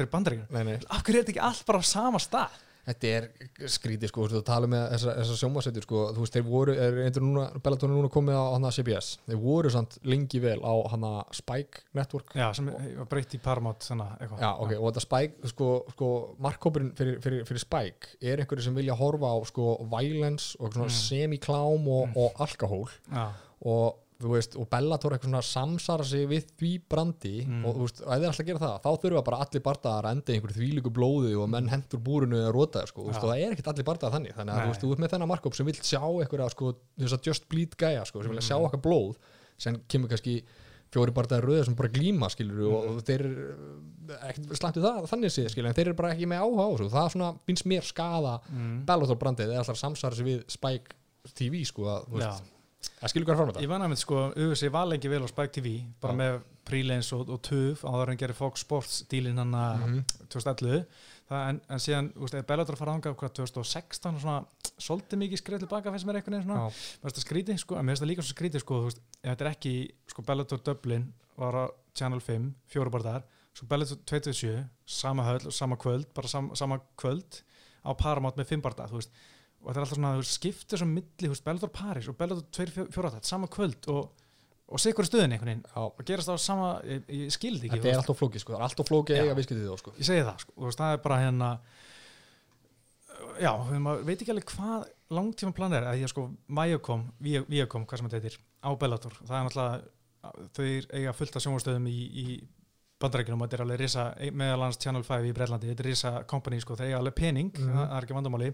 af hverju er þetta ekki allt bara á sama stað Þetta er skrítið sko, þú tala með þessar þessa sjómasettur sko, þú veist, þeir voru, er einhver núna, Bellator er núna komið á hana CBS, þeir voru samt lengi vel á hana Spike Network. Já, sem var breytt í Paramount svona, eitthvað. Já, ok, og þetta Spike, sko, sko markkópurinn fyrir, fyrir, fyrir Spike er einhverju sem vilja horfa á sko violence og svona Mm. semi-klám og, og alkohól. Já, og veist, og Bellator eitthvað svona samsara sig við því brandi Mm. og þú veist, og ef þeir alltaf gera það, þá þurfa bara allir bardaðar að enda einhverju þvílíku blóði og menn hendur búrinu eða rótaður, sko, Já. og það er ekkert allir bardaðar þannig, þannig að Nei. þú veist, þú ert með þennan markkóp sem vill sjá einhverja, sko, þess að just bleed gæja, sko, sem vilja sjá Mm. okkar blóð sem kemur kannski fjóri bardaðir röður sem bara glíma skilur og, og þeir slæmt við það þannig séð skilur en þeir eru bara ekki með áhuga á þessu og það er svona, finnst mér skada mm. Bellator brandið TV sko að, þú Já. veist, að skilur hvað er fram Ég var nefnir sko, UFC var lengi vel á Spike TV bara Já. með Prelens og, og Tuf á það hann gerir Fox Sports dílinn hann Mhm. 2011 það, en, en síðan, þú veist, eða Bellator fara ánga hvað 2016 og svona, svolítið mikið skrið tilbaka finnst mér einhvern veginn svona, Já. mér finnst það skrítið sko, en mér finnst það líka svo skrítið sko, þú veist, þetta er ekki sko Bellator Dublin var á Channel 5 fjóru bara þar, svo Bellator 27 sama höll, sama kvöld bara sam, sama kvöld á Paramount með 5 barða, þú veist, og þetta er alltaf svona skiptir svo milli, veist, Bellator Paris og Bellator 24 sama kvöld og, og hverju stöðin einhvern veginn. Og gerast á sama, ég, ég skildi ekki þetta er alltaf flókið sko, það er alltaf flókið eiga viskitið þá sko. Ég segi það, sko, og það er bara hérna já, maður veit ekki alveg hvað langtíma plan er, að ég sko Viacom, Vi- Viacom, hvað sem þetta heitir á Bellator, það er náttúrulega þau eiga fullt af sjónvastöðum í, í bandarækjunum þetta er alveg risa meðal annars Channel 5 í Breitlandi, þetta er risa company sko, þeir eiga alveg pening, Mhm. það, það er ekki vandamáli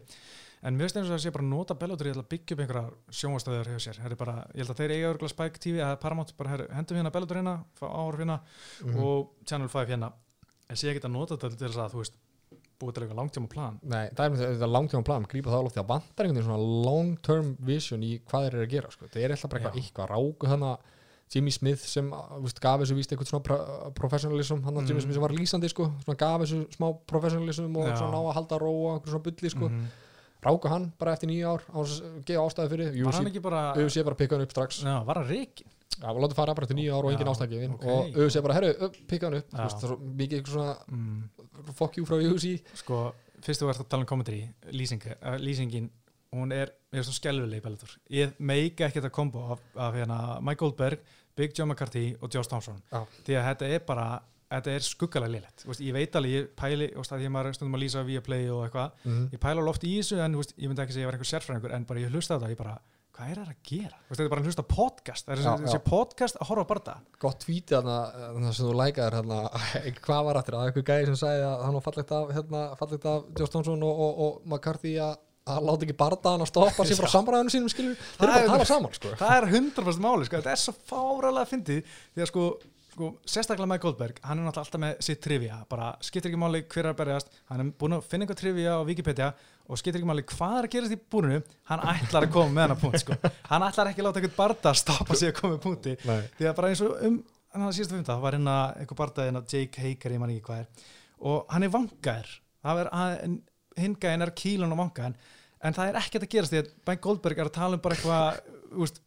en mér finnst eins og það sé bara að nota Bellator í að byggja upp einhverjar sjónvastöður hjá sér, það er bara, ég held að þeir eiga örgulega Spike TV eða Paramount, bara herru, hendum hérna Bellator hérna, fá áhorf hérna Mhm. og Channel 5 hérna en sé ekki að nota þetta til þess að þú veist búið til eitthvað langtíma plan Nei, það er þetta langtíma plan, grípa það alveg því að vantar einhvern veginn svona long term vision í hvað þeir eru að gera sko. það er eitthvað, eitthvað ráku þannig Jimmy Smith sem veist, gaf þessu víst eitthvað svona pro professionalism hann Mm. Jimmy Smith sem var lýsandi sko, svona gaf þessu smá professionalism og svona ná að halda ró og einhver svona bulli sko. Mhm. ráku hann bara eftir nýja ár að gefa ástæði fyrir var hann UFC, ekki bara UFC bara pikka hann upp strax já, var hann reikin Já, og látið fara bara eftir nýja ár og engin ástæði gefin ok. og UFC bara, herru, pikka hann upp veist, mikið eitthvað svona mm. fuck you frá UFC sko, fyrst þú ert að tala um commentary lýsing, uh, lýsingin hún er, er svo skelvileg Bellator ég meika ekki þetta kombo af, af hérna, Mike Goldberg, Big John McCarthy og Josh Thompson, Já. því að þetta er bara þetta er skuggalega liðlegt, veist, ég veit alveg ég pæli, og stað ég maður stundum að lýsa via play og eitthvað, Mhm. ég pæla oft í þessu en veist, ég myndi ekki segja að ég var einhver sérfræðingur en bara ég hlusta á þetta, ég bara, hvað er það að gera? Veist, þetta er bara að hlusta podcast, það er þessi, podcast að horfa bara það gott tweetið þarna þarna sem þú lækaðir hérna, hvað var aftur, að eitthvað gæði sem sagði að hann var fallegt af, hérna, fallegt af Josh Thompson og, og, og McCarthy að að láta ekki bardaðan að stoppa sér frá samræðinu sínum skilur, þeir eru bara að tala saman sko. það er 100% máli, sko. þetta er svo fáralega fyndið því að sko, sko sérstaklega Mike Goldberg, hann er náttúrulega alltaf með sitt trivia, bara skiptir ekki máli hver er að berjast hann er búin að finna eitthvað trivia á Wikipedia og skiptir ekki máli hvað er að gerast í búrinu hann ætlar að koma með hana punkt sko. hann ætlar ekki að láta eitthvað barda að stoppa sig að koma með punkti Nei. því að bara eins og um hann að síðasta funda, það var hérna eitthvað bardaðin að Jake Hager, ég man ekki hvað er og hann er vangaður það að- hinn gæðin er kílun og vangaðin en það er ekkert að gerast því að Mike Goldberg er að tala um bara eitthvað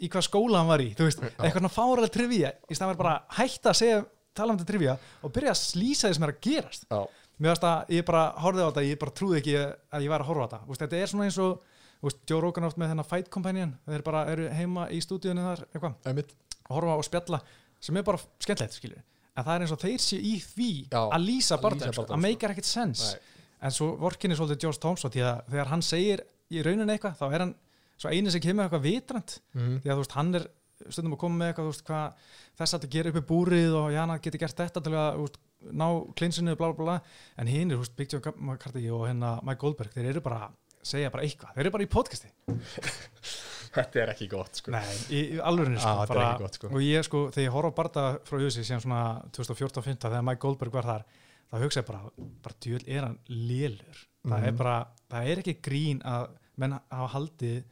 í hvað skóla hann var í veist, eitthvað svona fáralega trivia í staðan var bara hætta að segja tala um trivia og byrja að slýsa því sem er að gerast. Já. mér finnst að ég bara horfði á þetta ég bara trúði ekki að ég var að horfa á þetta. Úst, þetta er svona eins og úst, Joe Rogan oft með þennan Fight Companion. Þeir bara eru heima í stúdíunni þar að horfa og spjalla sem er bara skemmtilegt en það er eins og þeir séu í því Já, að lýsa bardagann, að sko. meikar ekkert sens Nei. En svo vorkinni svolítið Josh Thompson því að þegar hann segir í rauninni eitthvað þá er hann svo eini sem kemur eitthvað vitrand Mhm. því að veist hann er stundum að koma með eitthvað veist hvað þess að gera uppi búrið og já hann geti gert þetta til að veist, ná klinsinu bla bla bla en hinn er Big John McCarthy og hérna Mike Goldberg þeir eru bara segja bara eitthvað þeir eru bara í podcasti þetta er ekki gott sko. Nei, í, í alvörinu sko, þetta er bara, gott, sko. og ég sko, þegar ég horf á barða frá Jusi síðan svona 2014-15 þegar Mike Goldberg var þar þá hugsa ég bara, bara djöl er hann lélur. Það er Mhm. bara, það er ekki grín að menn hafa haldið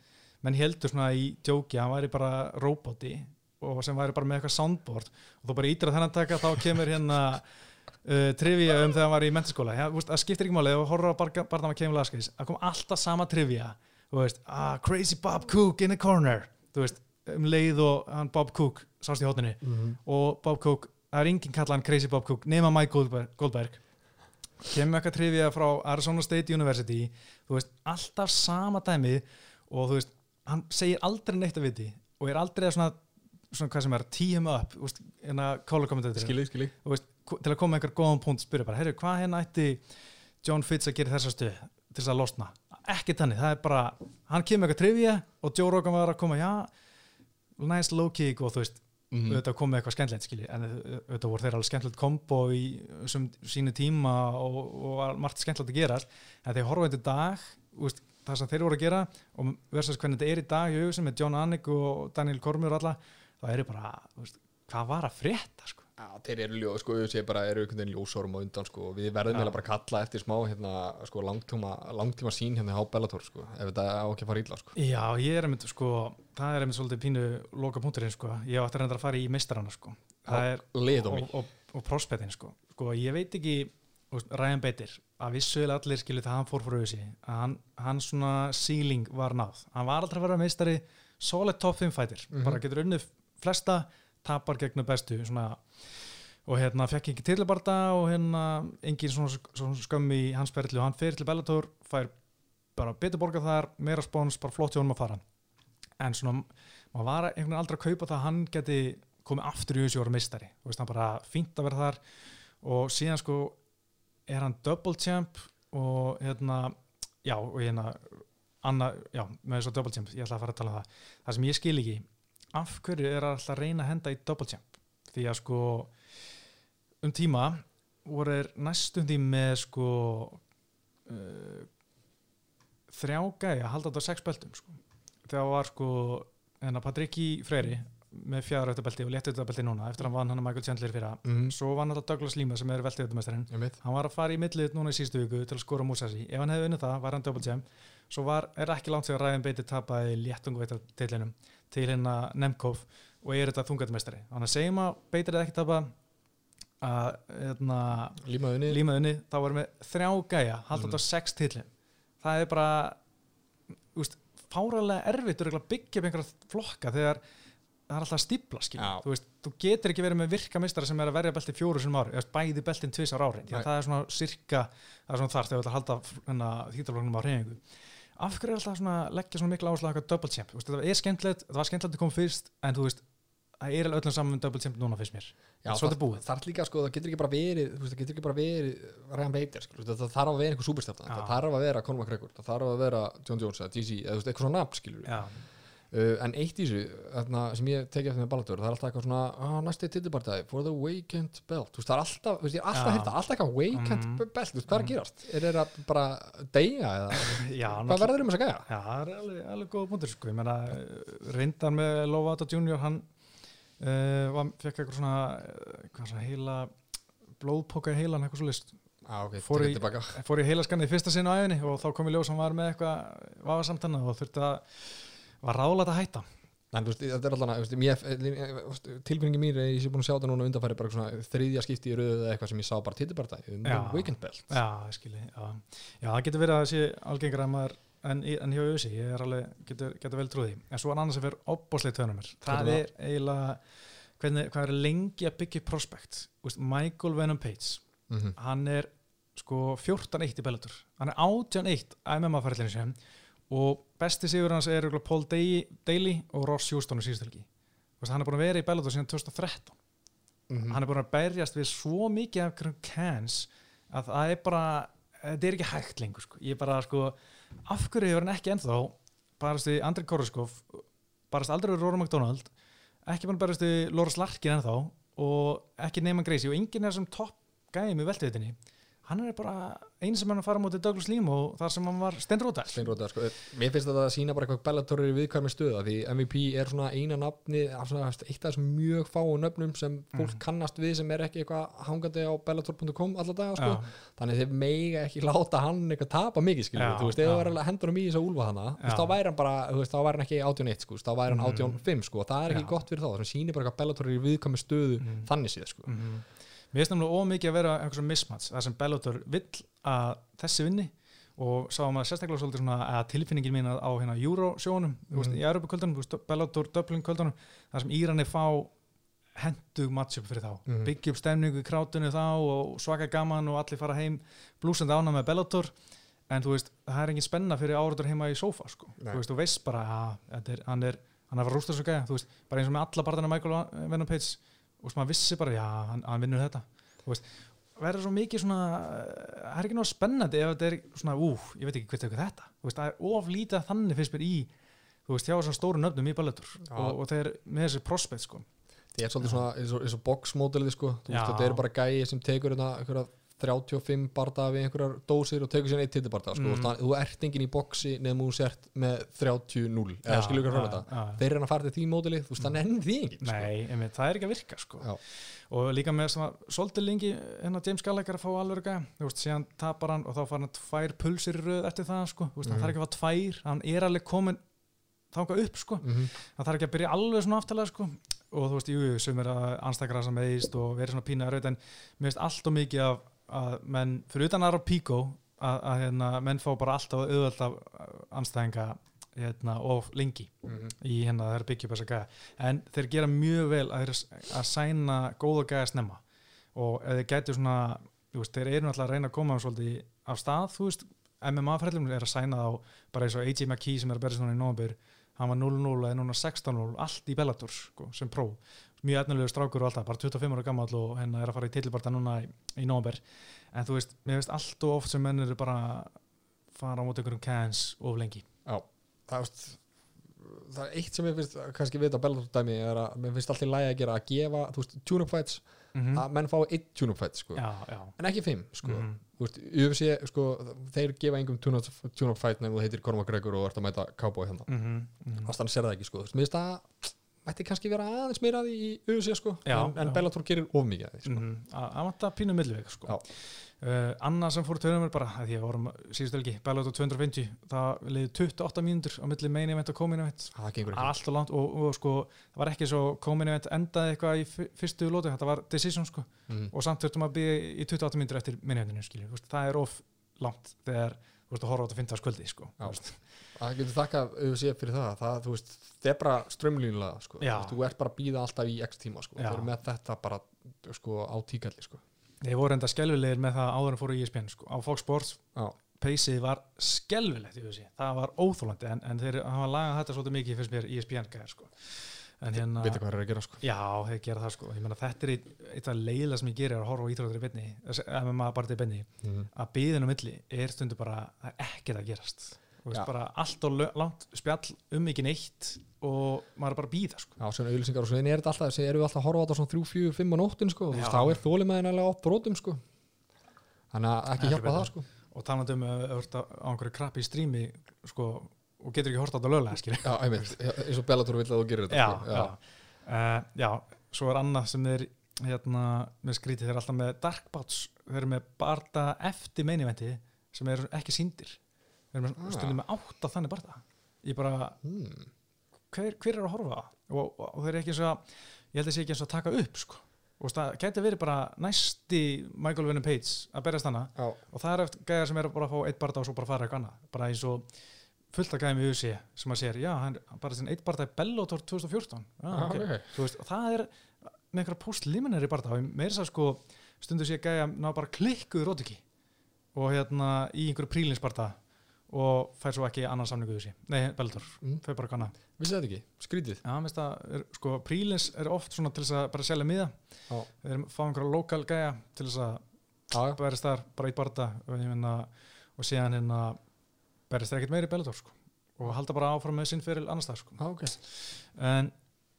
menn heldur svona í djóki að hann væri bara roboti og sem væri bara með eitthvað soundboard. Og þú bara ítir að þennan taka þá kemur hérna uh, trivia um þegar hann var í mentaskóla það skiptir ekki máli, þú horfður á barða með Kemur Laskis, það kom alltaf sama trivia. Þú veist, ah, crazy Bob Cook in the corner, þú veist um leið og hann Bob Cook sást í hóttinni Mhm. og Bob Cook, það er enginn kallað hann Crazy Bob Cook nema Mike Goldberg, kemur eitthvað trivia frá Arizona State University. Þú veist, alltaf sama dæmi og þú veist, hann segir aldrei neitt að viti og er aldrei að svona, svona hvað sem er, tee him up þú veist, hérna kála kommentator skilji, skilji. Þú veist, ko- til að koma einhver góðan punkt spyrja bara, heyrðu, hvað hérna ætti John Fitz að gera þessa stuð til þess að losna? Ekki þannig, það er bara hann kemur eitthvað trivia og Joe Rogan var að koma já, nice low kick og þú veist, Mhm. auðvitað kom með eitthvað skemmtilegt skilji, en au- auðvitað voru þeir alveg skemmtilegt kombo í sínu tíma og, og margt skemmtilegt að gera en þegar horfa þetta í dag úst, það sem þeir voru að gera og versus hvernig þetta er í dag í auðvitað með John Anik og Daniel Cormier og alla, það eru bara úst, hvað var að frétta sko Já, þeir eru ljó, sko, ég sé bara, eru einhvern veginn ljósórum á undan, sko, og við verðum eiginlega bara að kalla eftir smá, hérna, sko, langtíma, langtíma sín hérna á Bellator, sko, ef þetta á ekki að fara illa, sko. Já, ég er einmitt sko, það er einmitt svolítið pínu loka punkturinn sko, ég átti að reynda að fara í meistarana sko, það er og, og og, og prospektin sko. sko, ég veit ekki Ryan Bader, að vissulega allir skilu þegar hann fór fyrir auðvisi, að hann, hann svona ceiling var náð, hann var aldrei að vera meistari, solid top 5 fighter Mhm. bara getur unnið flesta tapar gegn bestu svona, og hérna fekk ekki tilbarta og hérna engin svona, svona skömm í hans ferli. Og hann fer til Bellator, fær bara betur borgað þar, meira spons, bara flott hjá honum að fara. En svona, maður var einhvern veginn aldrei að kaupa það að hann geti komið aftur í þessu ára meistari, þú veist, hann bara fínt að vera þar. Og síðan sko er hann double champ og hérna, já, og hérna Anna, já, með þessu double champ ég ætla að fara að tala um það, það sem ég skil ekki af hverju er alltaf að reyna að henda í double champ, því að sko um tíma voru er næstum því með sko uh, þrjá gæja að halda þetta á sex beltum sko. þegar var sko enna Patriki Freyri með fjara belti og léttu belti núna eftir að hann vann hann að Michael Chandler fyrir að mm, svo vann alltaf Douglas Lima sem er veltið veit, hann var að fara í millið núna í síðustu viku til að skora Musashi. Ef hann hefði unnið það var hann double champ. Svo var, er ekki langt þegar Ræðin Beiti tapaði léttungveita tillinum til hérna Nemkov og er þetta þungatumestari þannig að segjum að Beitir er ekki tapa að hérna, límaðunni, þá varum við þrjá gæja halda Mhm. þetta á sex tillin það er bara úst, fáralega erfitt að byggja upp einhverja flokka þegar það er alltaf að. Já. þú, veist, þú getur ekki verið með virka mistara sem er að verja belti fjóru sem ári, bæði beltin tvis ára ári, það er svona sirka það er svona þar þegar þú ætlar að halda þýttalfloknum á reyningu af hverju er alltaf að leggja svona mikla áherslu á eitthvað double champ, þetta er skemmtilegt það var skemmtilegt að koma fyrst, en þú veist það er alveg öllum saman með double champ núna fyrst mér. Já, það er líka, sko, það getur ekki bara verið, veist, það getur ekki bara verið Ryan Bader, sko, það þarf að vera einhver súperstefna, Já. það þarf að vera Conor McGregor, það þarf að vera John Jones eða GC, eða eitthvað svona nafn, skilur. Uh, en eitt í þessu þarna, sem ég tekið eftir með Balladur það er alltaf eitthvað svona ah, næsti titibartæði for the vacant belt. Veist það er alltaf, veist, ég er alltaf hýrta alltaf eitthvað vacant Mhm. belt, þú veist hvað er að gerast? Er það bara deyja eða? Já hvað verður um þess að gæja? Já, það er alveg, alveg uh, var, fekk eitthvað svona, hvað svona heila blóðpoka í heilan eitthvað svo list ah, ok, Fór í- tilbaka fór í heilaskannið í fyrsta sinn á æfinni og þá kom í ljós hann var með eitthvað vafasamtanna og þurfti að var ráðlægt að hætta en þú veist, þetta er alltaf tilbyrningi mín er ég sé búin að sjá þetta núna undanfæri bara svona þriðja skipti í röðu eða eitthvað sem ég sá bara titibartæði um Já. vacant belt Já, skilji, já. já, það getur verið að það sé algengra að maður en, en hjá Ösi, ég er alveg, getur, getur vel trúði en svo er annars sem fyrir opbóðslega tönum mér það er eiginlega hvernig, hvað er lengi að byggja upp prospect Úst, Michael Venom Page mm -hmm. hann er sko 14-1 í Bellator hann er 18-1 að MMA-færlinu sem og besti sigur hans er Paul Daly og Ross Houston í síðustelgi hann er búin að vera í Bellator síðan 2013 Mhm. hann er búin að berjast við svo mikið af einhverjum cans að það er bara þetta er ekki hægt lengur sko. ég er bara sko af hverju hefur hann ekki ennþá barast við Andri Koroskov barast aldrei við Róra McDonald ekki að barast við Loras Larkin ennþá og ekki Neyman Gracie og enginn er sem topp gæði með veltivitinni hann er bara einu sem hann fara mútið Douglas Lím og þar sem hann var steinrótar Steinróta, sko. Mér finnst þetta að sína bara eitthvað Bellator í viðkvæmi stöða því MVP er svona eina nafni af svona, eitt af þessum mjög fáu nöfnum sem fólk Mhm. kannast við sem er ekki eitthvað hangandi á bellator.com alla daga sko. Já. þannig þeir meiga ekki láta hann eitthvað tapa mikið skilur Já, þú veist, það var alveg hendur í þess að úlfa hana þú veist, þá væri hann bara, þú veist, þá væri hann ekki 81 sko, þá væri hann Mhm. 85 sko, og það er ekki gott fyrir þá, það sýnir bara eitthvað Bellator í viðkvæmi stöðu Mhm. þannig séð sko. Mhm. Mér finnst náttúrulega ómikið að vera einhversum mismats þar sem Bellator vill að þessi vinni og sá maður sérstaklega svolítið svona að tilfinningin mín á hérna Eurosjónum mm. veist, Mhm. í Europakvöldunum, þú veist, Bellator Dublin kvöldunum þar sem Írani fá hendug matchup fyrir þá Mhm. byggja upp stemningu í krátinu þá og svaka gaman og allir fara heim blúsandi ána með Bellator en þú veist, það er engin spenna fyrir áraður heima í sófa sko. Nei. þú veist, þú veist bara að þetta er, hann er hann er að fara að rústa og og maður vissi bara, já, hann, hann vinnur þetta. Þú veist, verður svo mikið svona það er ekki náttúrulega spennandi ef þetta er svona, ú, ég veit ekki hvert eitthvað þetta. Þú veist, það er oflítið þannig fyrst mér í þú veist, hjá þessum stóru nöfnum í Bellator Já. og, og þeir með þessi prospect sko. Það er svolítið svona eins og, eins og boxmódelið sko. Þú veist, þetta eru bara gæi sem tekur þetta einhverja 35 barða við einhverjar dósir og tekur sér eitt titibarda sko. Mm. mm. þú ert enginn í boxi nefnum þú sért með 30-0 eða skilur ykkur frá þetta já, já. þeir eru að fara til því mótili, þú veist, það nenni því enginn sko. Nei, einmitt, það er ekki að virka sko. Og líka með svolítið lengi hennar James Gallagher að fá veist, síðan tapar hann og þá fara hann tvær pulsir röð eftir það sko. veist, hann Mhm. þarf ekki að fá tvær hann er alveg komin þangað upp sko. mm -hmm. það þarf ekki að byrja alveg svona aftalega sko. og þú veist, jú, sem er að anstakra sem meðist og verið svona erfitt en mér finnst allt og mikið af að menn, fyrir utan aðra píkó að, að hérna, menn fá bara alltaf auðvöld af anstæðinga hérna, of lengi Mhm. í hérna það byggja upp þessa gæða en þeir gera mjög vel að, að sæna góða gæða snemma. Og ef þeir gætu svona veist, þeir eru náttúrulega að reyna að koma svolítið af stað, þú veist, MMA-ferðlum er að sæna þá, bara eins og AJ McKee sem er að berja svona í nómabur, hann var 0-0 eða núna 16-0, allt í Bellator sko, sem pró, mjög efnilegu strákur og alltaf bara 25 ára gammal og hérna er að fara í titilbarta núna í, í nómabur, en þú veist mér veist allt og oft sem menn eru bara fara á móti einhverjum cans of lengi. Já, það, veist, það er eitt sem ég finnst kannski vita Bellator dæmi er að mér finnst alltaf lægi að gera að gefa, þú veist, tune-up fights mm að menn fá eitt tune-up fight sko. já, já. En ekki fimm, sko. Mhm. þú veist, UFC, sko, þeir gefa engum tune-up tune fight nefnum þú heitir Conor McGregor og ert að mæta cowboy hérna. Mm -hmm. þannig að sér það ekki, sko, þú veist, það mætti kannski vera aðeins meira af því í UFC, sko Já, en, en. Bellator gerir of mikið af því, sko mm -hmm. að vanta pínu milliveg sko. Uh, Anna sem fór törnum er bara að því að vorum síðustu helgi, Bellator 250 það liði 28 mínútur á milli main event og co-main event það ekki allt og langt og, og sko það var ekki svo co-main event endaði eitthvað í fyr- fyrstu lótu, þetta var decision sko mm. og samt þurftum að byggja í 28 mínútur eftir main eventinu skilju, það er of langt þegar þú veist að horfa á þetta 15 skvöldi sko Já. Þú það getur þakkað UFC fyrir það, það þú veist, það er bara strömlínlega, sko. Þú þú ert bara að býða alltaf í x tíma, sko þeir eru með þetta bara, sko, á tíkalli, sko Þeir voru enda skelvilegir með það áður en fóru í ESPN sko. á Fox Sports Já. peysið var skelvilegt það var óþólandi en, en þeir hafa lagað þetta svolítið mikið fyrst mér í ESPN gæðar sko. en hérna vita hvað þeir eru að gera, sko já, þeir gera það sko ég meina þetta er eitt, af leiðilega sem ég gerir að horfa á íþróttur í beinni ef maður bara til beinni mm. að byðinu milli er stundu bara það er ekkert að gerast Þú veist, Já. bara allt og langt spjall um ekki neitt og maður er bara að býða sko. Já, svona auðlýsingar og svo er þetta alltaf, þessi erum við alltaf að horfa á þetta svona 3, 4, 5 á nóttin sko, og Já. þá er þólimaðin alveg á brotum sko þannig að ekki hjálpa það sko og talandi um að þú ert á einhverju krabbi í strími sko, og getur ekki horta á þetta löglega skilja Já, einmitt, Já, eins og Bellator vill að þú gerir þetta já, sko. já. Uh, já, svo er annað sem þeir hérna, með skrítið, þeir eru alltaf með dark bouts, þeir eru með barda eftir meiniventi sem eru ekki síndir þeir eru með Ah. stundum með átta þannig barda ég bara, hmm. hver, hver er að horfa og, og, og þeir eru ekki eins og að ég held að sé ekki eins og að taka upp sko. og það gæti verið bara næsti Michael Venom Page að berjast hana já, og það er eftir gæjar sem eru bara að fá eitt barda og svo bara fara eitthvað annað bara eins og fullt af gæjum í USA sem að sér, já, hann bara sinni eitt barda í Bellator 2014 já, Já, ok. ok. Þú veist, og það er með einhverja post-liminary barda og meira þess að sko stundu sé gæja ná bara klikkuð rótiki og hérna í einhverju prílinsbarda og fær svo ekki annan samningu þessi. Nei, Bellator, Mm. fær bara hana vissi þetta ekki, skrítið já, mér finnst það, sko, prílins er oft svona til þess að bara selja miða. Já. þeir fá einhverja lokal gæja til þess að berist þar bara í barða og, síðan hérna berist það ekkert meiri Bellator sko. og halda bara áfram með sinn fyrir annars það sko. já, ok. En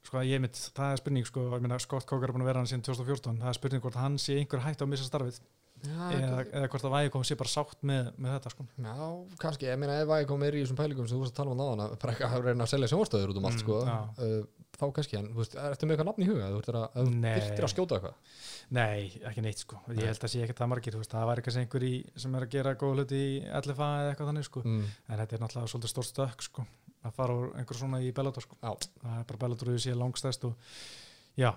sko ég mitt, það er spurning sko, Scott Coker er búin að vera hann síðan 2014 það er spurning hvort hann sé einhver hætt á að missa starfið Já, eða, eða hvort að Vægum sé bara sátt með, með þetta sko. já, kannski, ég meina ef kom meiri í þessum pælingum sem þú varst að tala um náðan að eitthvað að reyna að selja sjónvarstöður út um allt Mm, sko, já. uh, þá kannski, en þú veist, ertu með eitthvað nafn í huga, þú ert að, þyrftir að skjóta eitthvað nei, ekki neitt sko. ég held að sé ekkert það margir þú veist, það væri kannski einhver í, sem er að gera góð hluti í LFA eða eitthvað þannig sko. mm. en þetta er náttúrulega svolítið stórt stökk sko. að fara úr einhver svona í Bellator sko. Já, það er bara Bellator við sé langstæst og já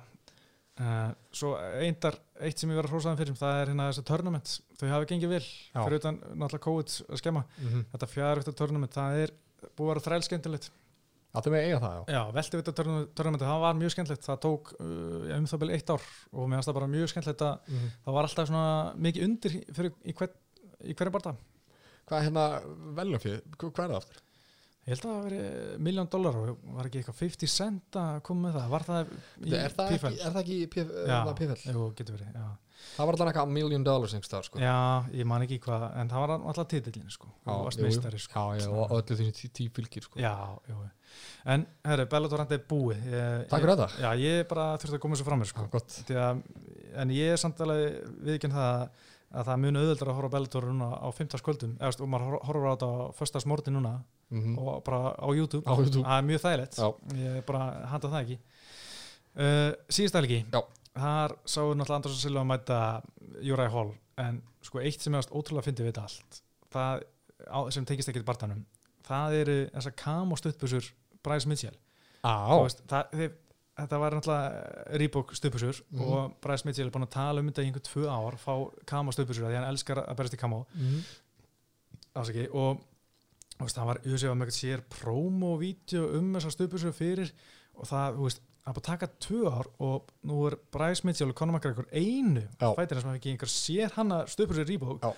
uh, svo eindar, eitt sem ég verið að hrósaðan fyrir það er hérna þessi tournament. Þau hafi gengið vel, Já. fyrir utan náttúrulega COVID að skemma, mm þetta fjárvíkta tournament það er búið að vera þræl skemmtilegt það er með eiga það, já? Já, velti við þetta tournament, það var mjög skemmtilegt. Það tók uh, um það byrja eitt ár og mér finnst það bara mjög skemmtilegt að mm það var alltaf svona mikið undir fyrir, í, hver, í hverju barða Hvað er hérna velumfið, hvað er það aftur? Ég held að það hafi verið miljón dólar og var ekki eitthvað 50 cent að koma með það var það í er, það PFL? er það ekki Já, uh, PFL? jú, getur verið, já Það var alltaf eitthvað million dollars einhvers staðar, sko Já, ég man ekki hvað, en það var alltaf titillin sko, Já, meistari sko. Já, já, og öllu þessi tí- tíu fylgir, sko Já, jú. En, herru, Bellatorandi er búið ég, Takk fyrir þetta Já, ég bara þurfti að koma þessu fram mér sko. Já, gott að, En ég er samt alveg viðkjörn það að að það mun auðvöldar að horfa á Bellator núna á 15. kvöldum eða, og maður hor- horfir á þetta á föstas morgun núna mm og bara á YouTube. Á YouTube. Það er mjög þægilegt. Ég bara handa það ekki. Uh, síðast helgi. Já. þar sáu náttúrulega Andrós og Silva að mæta Júræði Hall. En sko eitt sem er ótrúlega fyndið við þetta allt það á, sem tengist ekki til barndanum það eru þessar kam og stuttbusur Bryce Mitchell. Á, veist, það, þeir, þetta var náttúrulega Reebok stuttbusur Mhm. og Bryce Mitchell er búin að tala um þetta í einhver tvö ár fá kam og stuttbusur því hann elskar að berast í kam Mhm. ásaki og veist, það var UFC var með eitthvað sér promo-vídeó um þessar stuðbúsur fyrir og það, þú veist, það er bara að taka tvö ár og nú er Bryce Mitchell og Conor McGregor einu fætina sem hafa ekki einhver sér stuðbúsur Reebok. Já.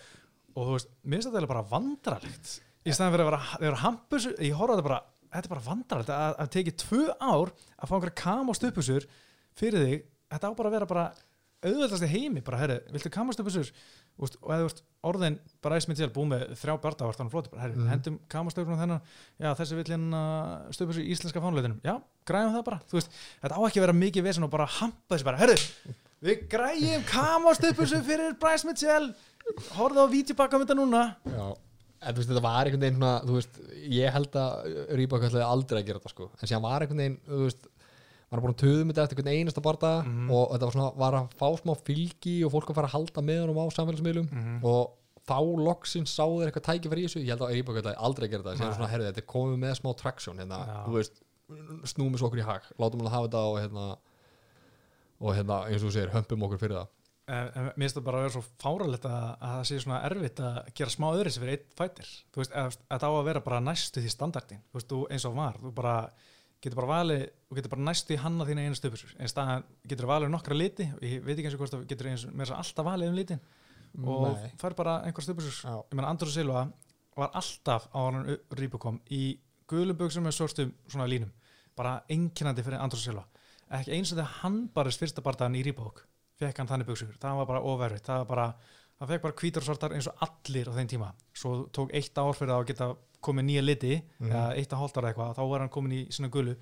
og þú veist, mér finnst þetta bara vandralegt í staðan fyrir að vera, hampus ég horfa þetta bara, þetta er bara vandralegt að, að teki tvö ár að fá einhverja kam á stuðbúsur fyrir þig. Þetta á bara að vera bara auðveldast í heimi bara, herri, viltu kam á stuðbúsur og eða orðin bara með til búið með þrjá barda var þannig flóti, bara herri, Mhm. hendum kamastöfnum þennan, já þessi vill hérna stöfum þessu íslenska fánleitinum, já, græðum það bara. Veist, þetta á ekki að vera mikið vesen og bara hampa þessi bara, herri, við græjum kamastöfnum fyrir Bryce Mitchell. Horfðu á vídeobakka um þetta núna. Já. En þú veist, þetta var einhvern veginn svona, þú veist, ég held að Rýbak ætlaði aldrei að gera þetta sko. En síðan var einhvern veginn, þú veist maður er búin að töðum þetta eftir einhvern einasta barða Mhm. og þetta var svona, var að fá smá fylgi og fólk að fara að halda með honum á samfélagsmiðlum Mhm. og þá loksins sá þeir eitthvað tækifæri í þessu, ég held að ætlaði aldrei að gera þetta, síðan Nei. svona, herrið, þetta er komið með smá traksjón, hérna, Já. þú veist snúmum svo okkur í hag, látum hann að hafa þetta og hérna, og hérna, eins og þú segir, hömpum okkur fyrir það en, en mér finnst það bara að vera svo fáralegt að, að það sé svona erfitt að gera smá öðru sem fyrir einn fætir þú veist, að, að það á að vera bara næstu því standardin þú veist, þú eins og var, þú bara getur bara valið, þú getur bara næstu í hanna þína einu stöpusur, en staðan getur valið um nokkra liti, og ég veit ekki eins og hvort það getur eins með þess að alltaf valið um litin. Og Nei. fær bara einhver stöpusur Já. ég meina Andrós Silva var alltaf á hann Rýbukom í guluböksum með svörstum svona línum. Bara einkennandi fyrir Andrós Silva. Ekki eins og þegar hann barist fyrsta bardaðan í Rýbuk fekk hann þannig buksur, það var bara ofervitt það var bara, það fekk bara hvítar og svartar eins og allir á þeim tíma, svo tók eitt ár fyrir að geta komið nýja liti Mhm. eða eitt að hóltar eitthvað, þá var hann komin í svona gulu,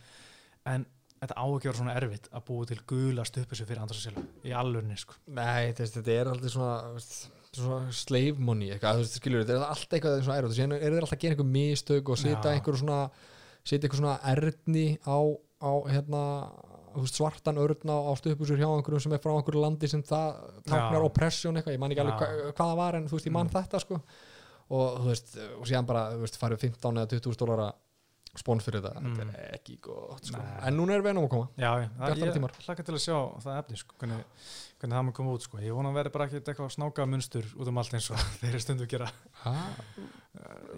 en þetta á ekki að vera svona erfitt að búa til gula stöpusu fyrir Andrós Silva, í allurni sko. Nei, þess, þetta er alltaf svona, svona slave money eitthvað, þú veist, skilur, þetta er alltaf eitthvað svona erfitt, síðan eru þeir alltaf að gera einhver mistök og setja einhver svona setja einhver svona erni á, á hérna, svartan örn á, stöðbúsur hjá einhverjum sem er frá einhverju landi sem það táknar Já. oppression eitthvað, ég man ekki alveg hva, hvað það var en þú veist, ég man Mm. þetta sko og þú veist, og síðan bara, þú veist, farið 15 eða 20 stólara spóns fyrir þetta, Mm. þetta er ekki gott sko. En núna er við ennum að koma Já, það, ég tímar. hlakka til að sjá það efni sko, hvernig, hvernig það mun koma út sko. ég vona að vera bara ekkert eitthvað snáka munstur út um allt eins og þeir eru stundu að gera ah,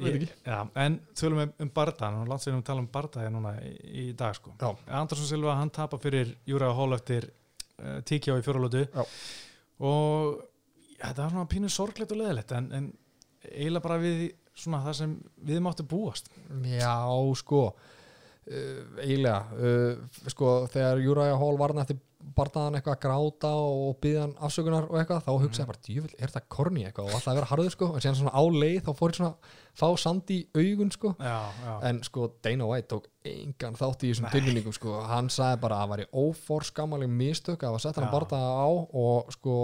veit ekki Já, en tölum við um bardaðan og sér um að tala um bardaði núna í, í dag sko. Andersson Silva, hann tapar fyrir Júra Hól eftir uh, tíkjá í fjóralótu og ja, þetta var svona pínu sorglegt og leðilegt en, en eiginlega bara við svona það sem við máttu búast. Já, sko uh, eiginlega uh, sko, þegar Júræja Hall varna eftir barnaðan eitthvað að gráta og byggðan afsökunar og eitthvað, þá hugsaði ég bara, djúvill, er þetta korni eitthvað? Og alltaf að vera harður sko, en síðan svona á leið þá fór ég svona fá sand í augun sko Já, já, en sko Dana White tók engan þátt í þessum tilvinningum sko, hann sagði bara að það væri óforskamaleg mistök að sett hann Já. barða á og sko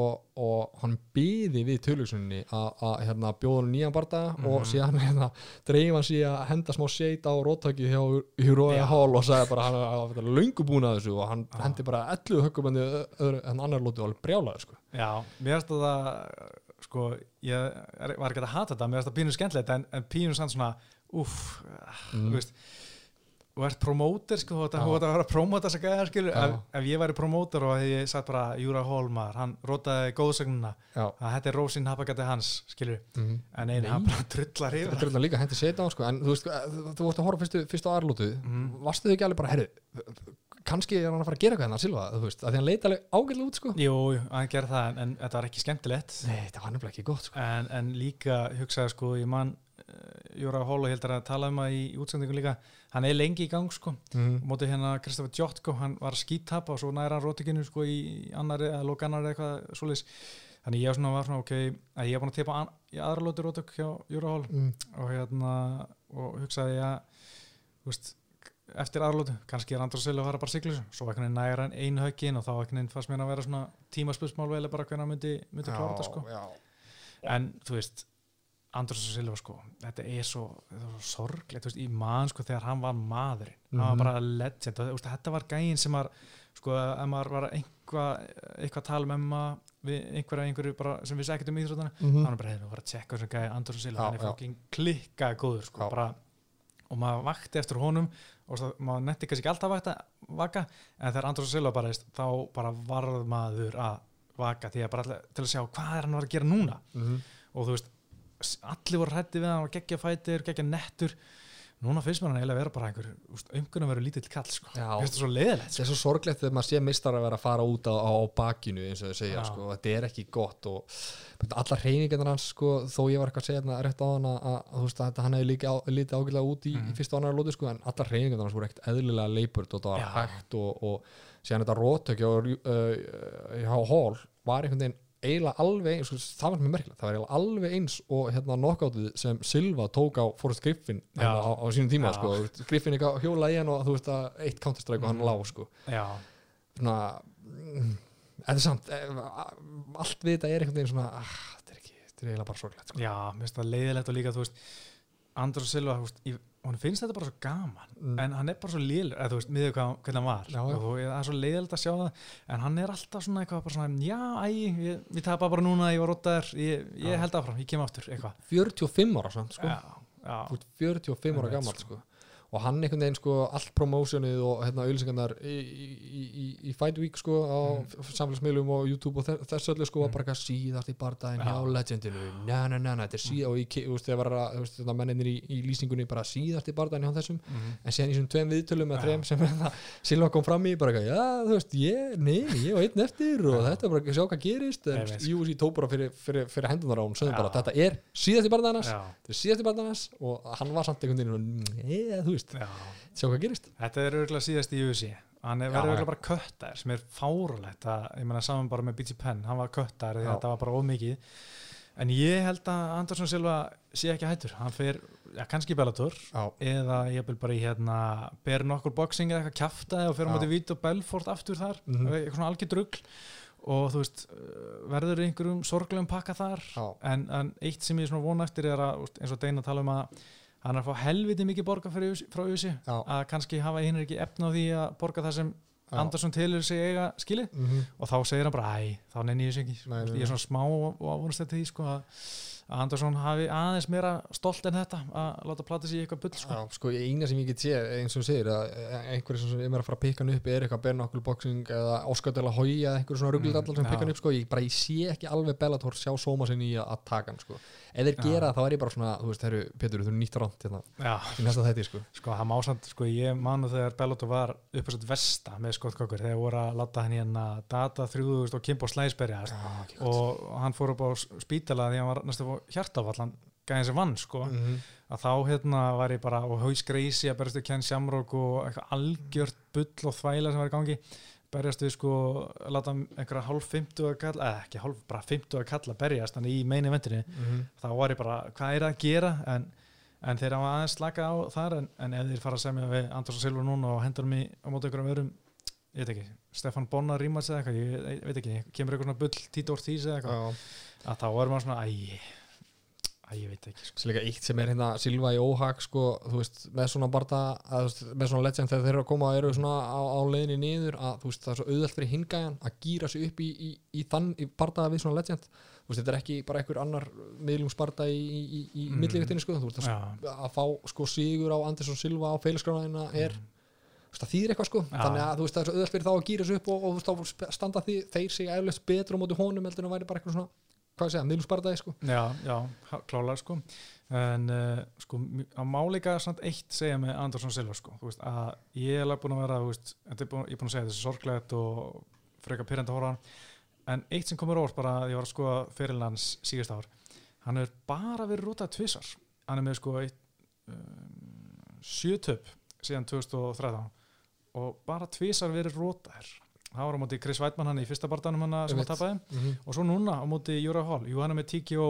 og hann byði við tölugsunni að hérna, bjóða hann nýjan barða og Mhm. síðan hérna, dreif hann síðan að henda smá seit á róttökið hjá Júrója Já. Hall og sagði bara hann var löngu búin að þessu og hann Já. hendi bara 11 höggubendi öðru en annar lóti og alveg brjálaður sko já mér finnst það sko, ég er, var ekki að hata þetta mér finnst það pínu skemmtilegt en, en pínu sann svona uff, Mm. þú veist þú ert promóter sko, þú ert að þú vera að promóta þess að gæða skilur, ef, ef ég væri promóter og ég satt bara Júra Hólmar, hann rótaði góðsögnuna að þetta er Rósin Hapagati hans skilur, mm en einu hann bara drullar Þetta yfir. Er þetta líka hendi seta á sko en þú veist, þú, þú vorst að horfa fyrstu, fyrstu á aðrlótu Mhm. varstu þau ekki alveg bara, herri kannski er hann að fara að gera eitthvað hennar Silva, þú veist, að því hann leita alveg ágætlega út sko. Jú, hann gerði það en, en þetta var ekki skemmtilegt. Nei, það var nefnilega ekki gott sko. En, en líka hugsaði sko ég man uh, Júra Hól og heldur að tala um það í, í útsendingu líka hann er lengi í gang sko. Mm. mótið hérna Kristoffer Jotko, hann var að skítapa og svo næra hann rótikinu sko í annari eða lók annari eitthvað svoleiðis. Þannig ég svona var svona ok að ég er búin að eftir aðra lóti, kannski er Andrós Silva að fara bara siglu svo ekki næra hann einu höggin og þá ekki fannst mér að vera svona tímaspörsmál vel bara hvernig hann myndi, myndi klára þetta sko já. en þú veist Andrós og Silva sko, þetta er svo, svo sorglegt, þú veist, í mann sko þegar hann var maðurinn, hann Mhm. var bara legend og þetta var gæinn sem var sko, ef maður var einhvað eitthvað að tala með maður við einhverja, einhverju bara sem við ekkert um íþróttana mm hann er bara, hefur bara að tjekka þessum gæði Andrós og Silva, Já, hann er já. fokking klikkað góður sko, Já. bara og maður vakti eftir honum og maður netti kannski ekki alltaf að vakta, vaka en þegar Andrós Silva bara veist, þá bara varð maður að vaka því að bara allir, til að sjá hvað er hann var að gera núna -hmm. og þú veist, allir voru hrætti við hann og geggja fætir, geggja nettur núna finnst mér hann eiginlega vera bara einhver umkunum verið lítill kall sko. Það svo leiðilegt þetta er svo sorglegt þegar maður sé mistar að vera að fara út á, á bakinu eins og þau segja sko, þetta er ekki gott og allar reyningarnar hans sko, þó ég var eitthvað að segja þetta rétt á hann að, að, veist, að hann hefði líka lítið ágætlega út í, Mhm. í fyrsta og annar lóti sko, en allar reyningarnar hans voru ekkert eðlilega leipurt og það var Já. hægt og, og síðan þetta róttökja og uh, hjá hól var einhvern veginn eiginlega alveg eins, það var mjög merkilegt það var eiginlega alveg eins og hérna knockouttið sem Silva tók á Forrest Griffin hérna, á, á sínum tíma sko, Griffin eitthvað hjóla í hann og þú veist að eitt counterstrike og hann Mhm. lá sko. Svona mm, er samt eh, allt við þetta er einhvern veginn svona ah, þetta er ekki, þetta er eiginlega bara sorglegt sko. já, mér finnst það leiðilegt og líka þú veist, Andrós Silva þú veist, ég, hún finnst þetta bara svo gaman Mm. en hann er bara svo lélur, eða þú veist, miður hvað, hvernig hann var Já, og þú, það er svo leiðilegt að sjá það en hann er alltaf svona eitthvað bara svona já, æ, ég, ég tapa bara núna, ég var rótaður ég, ég held áfram, ég kem aftur, eitthvað 45 ára samt sko. já, já, Þú ert 45 ára gammal sko. Og hann einhvern veginn sko, allt promósionið og hérna auðlýsingarnar í, í, í, í, Fight Week sko, á mm. samfélagsmiðlum og YouTube og þe- þess öllu sko, var Mm. bara eitthvað síðast í bardaginn Já. hjá legendinu, na na na na þetta er síðast og í, ki- þú veist, þegar var þetta menninir í, í lýsingunni bara síðast í bardaginn hjá þessum mhm, en síðan í þessum tveim viðtölum Já. þreim sem það, Silva kom fram í bara eitthvað, já, þú veist, ég, nei, ég var einn eftir og þetta er bara að sjá hvað gerist en Ég. UFC tók bara fyrir, fyrir, fyrir hendunar á hún sögðum bara, þetta er síðast í barðanars er já. Sjá hvað gerist. Þetta er örgulega síðast í UFC hann er verið örgulega bara köttar sem er fárulegt að, ég meina saman bara með BT Penn hann var köttar að þetta var bara ómikið en ég held að Andersson Silva sé ekki hættur, hann fer ja, kannski Bellator já, eða ég vil bara í hérna ber nokkur boxing eða eitthvað kjafta og fer á Já. móti Vít og Belfort aftur þar. Mhm. eitthvað svona algjör drugl. Og þú veist, uh, verður einhverjum sorglegum pakka þar. En, en eitt sem ég svona vona eftir er að eins og Deina tala um að hann er að fá helviti mikið borga frá já, að kannski hafa hinn ekki efna á því að borga það sem já. Andersson tilur sig eiga skili Mhm. og þá segir hann bara æ, þá nenni ég þessu ekki Nei, nei, ég er svona smá og ávunast þetta því sko, að Andersson hafi aðeins meira stolt en þetta að láta plata sig í eitthvað bull sko. Já, sko, eina sem ég get sé, eins og segir að einhverju sem er að fara að pikka hann upp er eitthvað Bernokul boxing eða la Hoya eða einhverju svona sem Mm, pikka hann upp sko, ég, bara, ég sé ekki alveg Bellator sjá sóma sinni í að taka hann sko. Ef þeir gera þá er ég bara svona þú veist, herru, Pétur, þú er nýtt ránt hérna, í næsta þætti sko. sko, það má samt sko, ég manu þegar Bellator var upp á svo vesta með Scott Coker þegar voru að láta hann hérna data 3000 og Kimbo Slæsberja Já, og hann fór upp á spítala því hann var næstu fór hjartafall hann gæði sem vann sko. Mm -hmm. að þá hérna var ég bara og haus greisi að berjast við Ken Shamrock og eitthvað algjört bull og þvæla sem var í gangi berjast við sko að láta einhverja hálf 50 að kalla, eða ekki hálf, bara 50 að kalla berjast þannig í meini vendinni þá var ég bara, hvað er að gera? En, en þeir hafa aðeins slakað á þar en, en ef þeir fara að semja við András og Silva núna og hendur mig á móti einhverjum öðrum ég veit ekki, Stefan Bonnar Rímars eða eitthvað, ég, ég veit ekki, kemur svona bull Ortiz eða eitthvað, að þá er maður svona, æ, æ, ég veit ekki sko. Líka eitt sem er hérna Silva í óhag sko, þú veist, með svona barða að, með svona legend þegar þeir eru að koma eru svona á, á leiðinni niður að þú veist, það er svo auðvelt fyrir hingæjan að gýra sig upp í, í, í þann í bardaða við svona legend þú veist, þetta er ekki bara einhver annar miðlungsbarda í, í, í, í Mm. millivíktinni sko, þú veist, að, að fá sko sigur á Andersson Silva á feilaskránaðina er þú veist, það þýðir eitthvað sko, Já. þannig að þú veist, það er svo auðvelt fyrir þá að gýra sig upp og, og þú veist, þá standa því, þeir sig eflust betur á móti honum heldur en að væri bara eitthvað svona hvað segja, miðlungsbardaði sko. Já, já, klálega sko. En uh, sko að máleika samt eitt segja með Andersson Silva sko. Veist að ég er alveg búin að vera veist, búin, ég er búin að segja þessi sorglegt og freka að á hann. En eitt sem komur óvart bara að ég var að skoða fyrirlega hans síðust ár hann er bara verið rútað tvisar hann er með sko eitt um, sjötöp síðan 2013 og bara tvisar verið rútaðir það var á móti Chris Weidmann hann í fyrsta barndanum hann sem að Einmitt. tapaði. Mm -hmm. og svo núna á móti Júra Hall. Jú hann er með TKO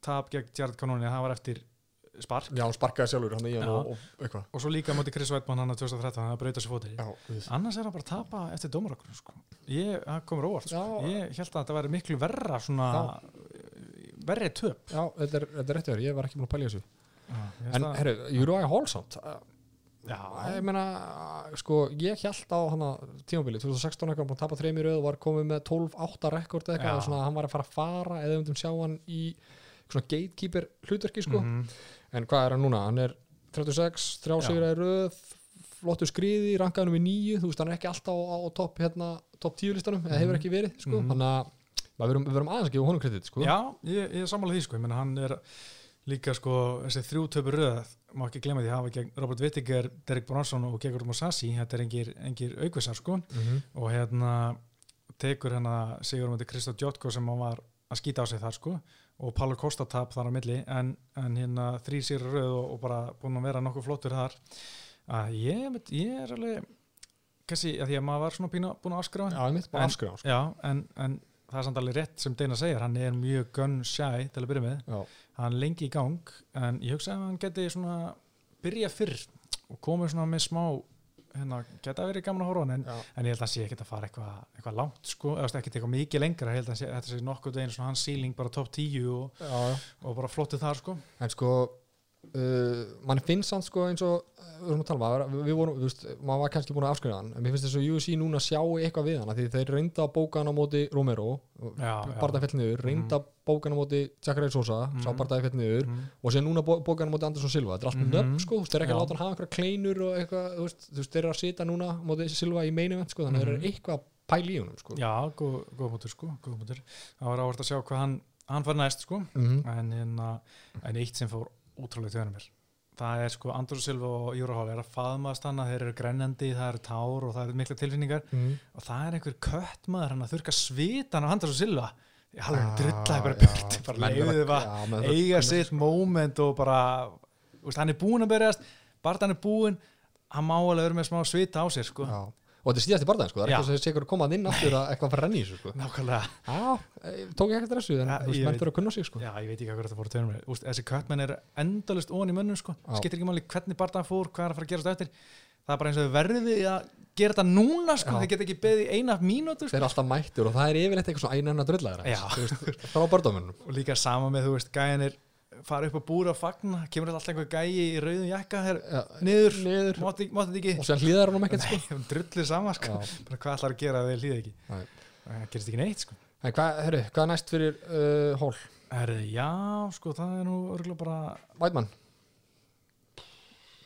tap gegn Jared Cannonier það var eftir spark. Já, hann sparkaði sjálfur hann í hann og, og eitthvað. Og svo líka á móti Chris Weidmann hann á 2013 það breyta sér fótið annars er hann bara að tapa eftir dómarakun sko. ég, það komur óvart sko. Ég held að þetta væri miklu verra svona verri töp. Já, þetta er, þetta er rétt verið, ég var ekki búin að pælja þessu. En herru, Uriah Hall samt já, Ég meina, sko, ég held á hana tímabili, 2016 eitthvað búin að tapa þreymir röð og var komið með 12-8 rekord eða eitthvað, svona hann var að fara að fara eða um sjá hann í svona gatekeeper hlutverki, sko Mhm. En hvað er hann núna? Hann er 36, þrjá Já. sigur að röð flottu skriði, rankaðanum í nýju þú veist, hann er ekki alltaf á, á topp hérna, top 10 listanum, eða hefur Mhm. ekki verið sko. Mhm. þannig að við verum aðeins að gefa honum kredit sko. Já, ég, ég sammála því sko, ég menna hann er líka sko, þessi þrjú töpur röð má ekki glemma því að hafa gegn Robert Whittaker Derek Bronson og Gegard Mossasi þetta er engir, engir aukvissar sko Mhm. og hérna tekur hérna Sigur um þetta Kristó Djótko sem hann var að skýta á sig þar sko og Pála Kosta tap þar á milli en, en hérna þrý sigur röð og, og bara búin að vera nokkuð flottur þar að ég, ég er alveg kannski, að því að maður var svona búin að afskrifa hann Já, En- sko. En, en það er samt alveg rétt sem Deina segir, hann er mjög gun shy til að byrja með, Já. hann lengi í gang en ég hugsa að hann geti svona byrja fyrr og komið svona með smá hérna, geta verið gaman að horfa hann en, en ég held að hann sé ekkert að fara eitthvað eitthva langt sko, eða ekkert eitthvað mikið lengra ég held að hann sé, þetta sé nokkuð veginn svona hans síling bara top 10 og, og bara flottið þar sko. En sko uh, mann finnst hann sko eins og uh, við vorum að tala um, maður- við vorum, þú veist, maður var kannski búin að afskrifa hann en mér finnst þess að UFC núna sjá eitthvað við hann því þeir reynda að bóka hann á móti Romero já. barðað fell niður, reynda að bóka hann á móti Jacare Sosa, sá Mhm. barðað fell niður mm. og sér núna bó- bóka hann á móti Andersson Silva þetta er allt með Mhm. nöfn sko, þú veist, þeir eru ekki að láta hann hafa einhverja kleinur og eitthvað, þú veist, þeir eru að sita núna á móti Silva í main event, sko, þannig að þeir Mhm. sko sko það hann var næst sko Mhm. en, hérna, en eitt sem fór útrúlega tjóðanum mér það er sko Andrú Silva og Júra Hall er að faðmaðast hana, þeir eru grennandi það eru tár og það eru mikla tilfinningar. Mhm. og það er einhver kött maður hann að þurka svitan á Andrú Silva. Ég halveg Ah, drullaði bara burt bara leiðið að- það að eiga sitt moment og bara úst, hann er búinn að berjast bara hann er búinn hann má alveg vera með smá svita á sér sko. Já. Og þetta er síðast í barðaðin, sko, það er Já. ekki að segja að koma inn aftur að eitthvað fara að renni í þessu, sko. Nákvæmlega. Já, eh, tók ég ekkert þessu, en þú veist, menn fyrir að kunna sig, sko. Já, ég veit ekki hvað þetta fór tjóðanum mér úst, þessi köttmenn er endalist ón í mönnum sko. Já. skiptir ekki máli hvernig barðan fór, hvað er að fara að gerast eftir. Það er bara eins og verði að gera þetta núna sko, þeir geta ekki beðið eina mínútu Þeir sko. eru alltaf mættur og það er yfirleitt eitthvað svona einan að drullaðir Já. frá barðamennum og líka sama með, þú veist, gæjan er fara upp á búra og fagna, kemur alltaf einhver gæji í rauðum jakka, her, niður, niður. Mátti ekki? Og sér hlýðar hann um ekkert, sko. Nei, drullið sama sko, bara hvað ætlar að gera að við hlýða ekki? Nei. það gerist ekki neitt sko. En hvað, herru, hvað er næst fyrir uh, hól? Herri, já, sko, það er nú örgulega bara Vætmann,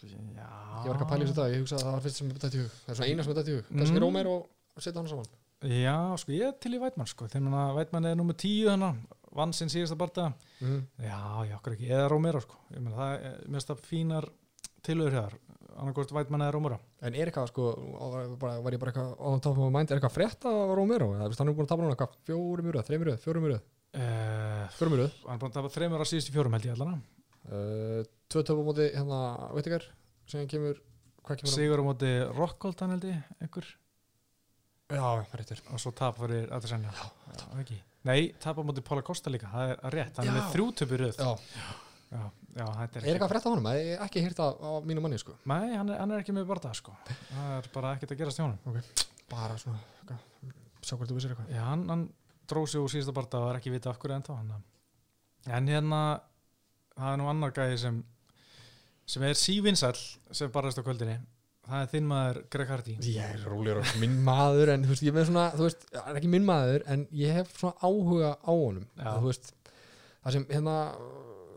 já, ég var ekki að pæla í þessu dag ég hugsa að það var fyrst sem er dætt í hug. Það er svona eina sem er dætt í hug, Mm. kannski Rómer og setja hann saman. Já, sko, ég er til í Vætmann sko, þegar að Vætmann er nummer tíu þannig, vann sinn síðasta barða mm. já, já, okkur ekki, eða Romero sko. Ég meina það, er- finnst það fínar tilöður hér, annarkort Vætmann eða Romero. En er eitthvað, sko, á- bara, var ég bara eitthvað top of my mind, er eitthvað frétt af Rómero? Það er hann er búin að tapa núna, hvað, fjórum röð, þreymur röð, fjórum röð, uh, fjórum röð? hann er búin að tapa þreymur á síðustu fjórum held ég allana uh, Tvö töpa á móti, hérna, veit ykkar sem kemur, hvað kemur Sigur á móti Rockholtan held ég, einhver. Já, réttir og svo tap fyrir ekki. Nei, tap á móti Pála Kosta líka það er rétt, hann er Já. með þrjú töpur röð Já, já, já, þetta er eitthvað frétt af honum? Ég hef ekki hýrt það á mínu manni, sko Nei, hann er, hann er ekki með barða sko. það er bara ekkert að gerast hjá honum Bara svona, sjá hvort þú vissir eitthvað Já, hann, hann dróð sig úr síðasta barða og er ekki vita af hverju ennþá hann, en hérna það er nú annar gæði sem sem er sívinsæll sem barðast á kvöldinni það er þinn maður Greg Hardy Ég er rólegur og minn maður en þú veist, ég með svona, þú veist, hann er ekki minn maður en ég hef svona áhuga á honum Já. þú veist, það sem hérna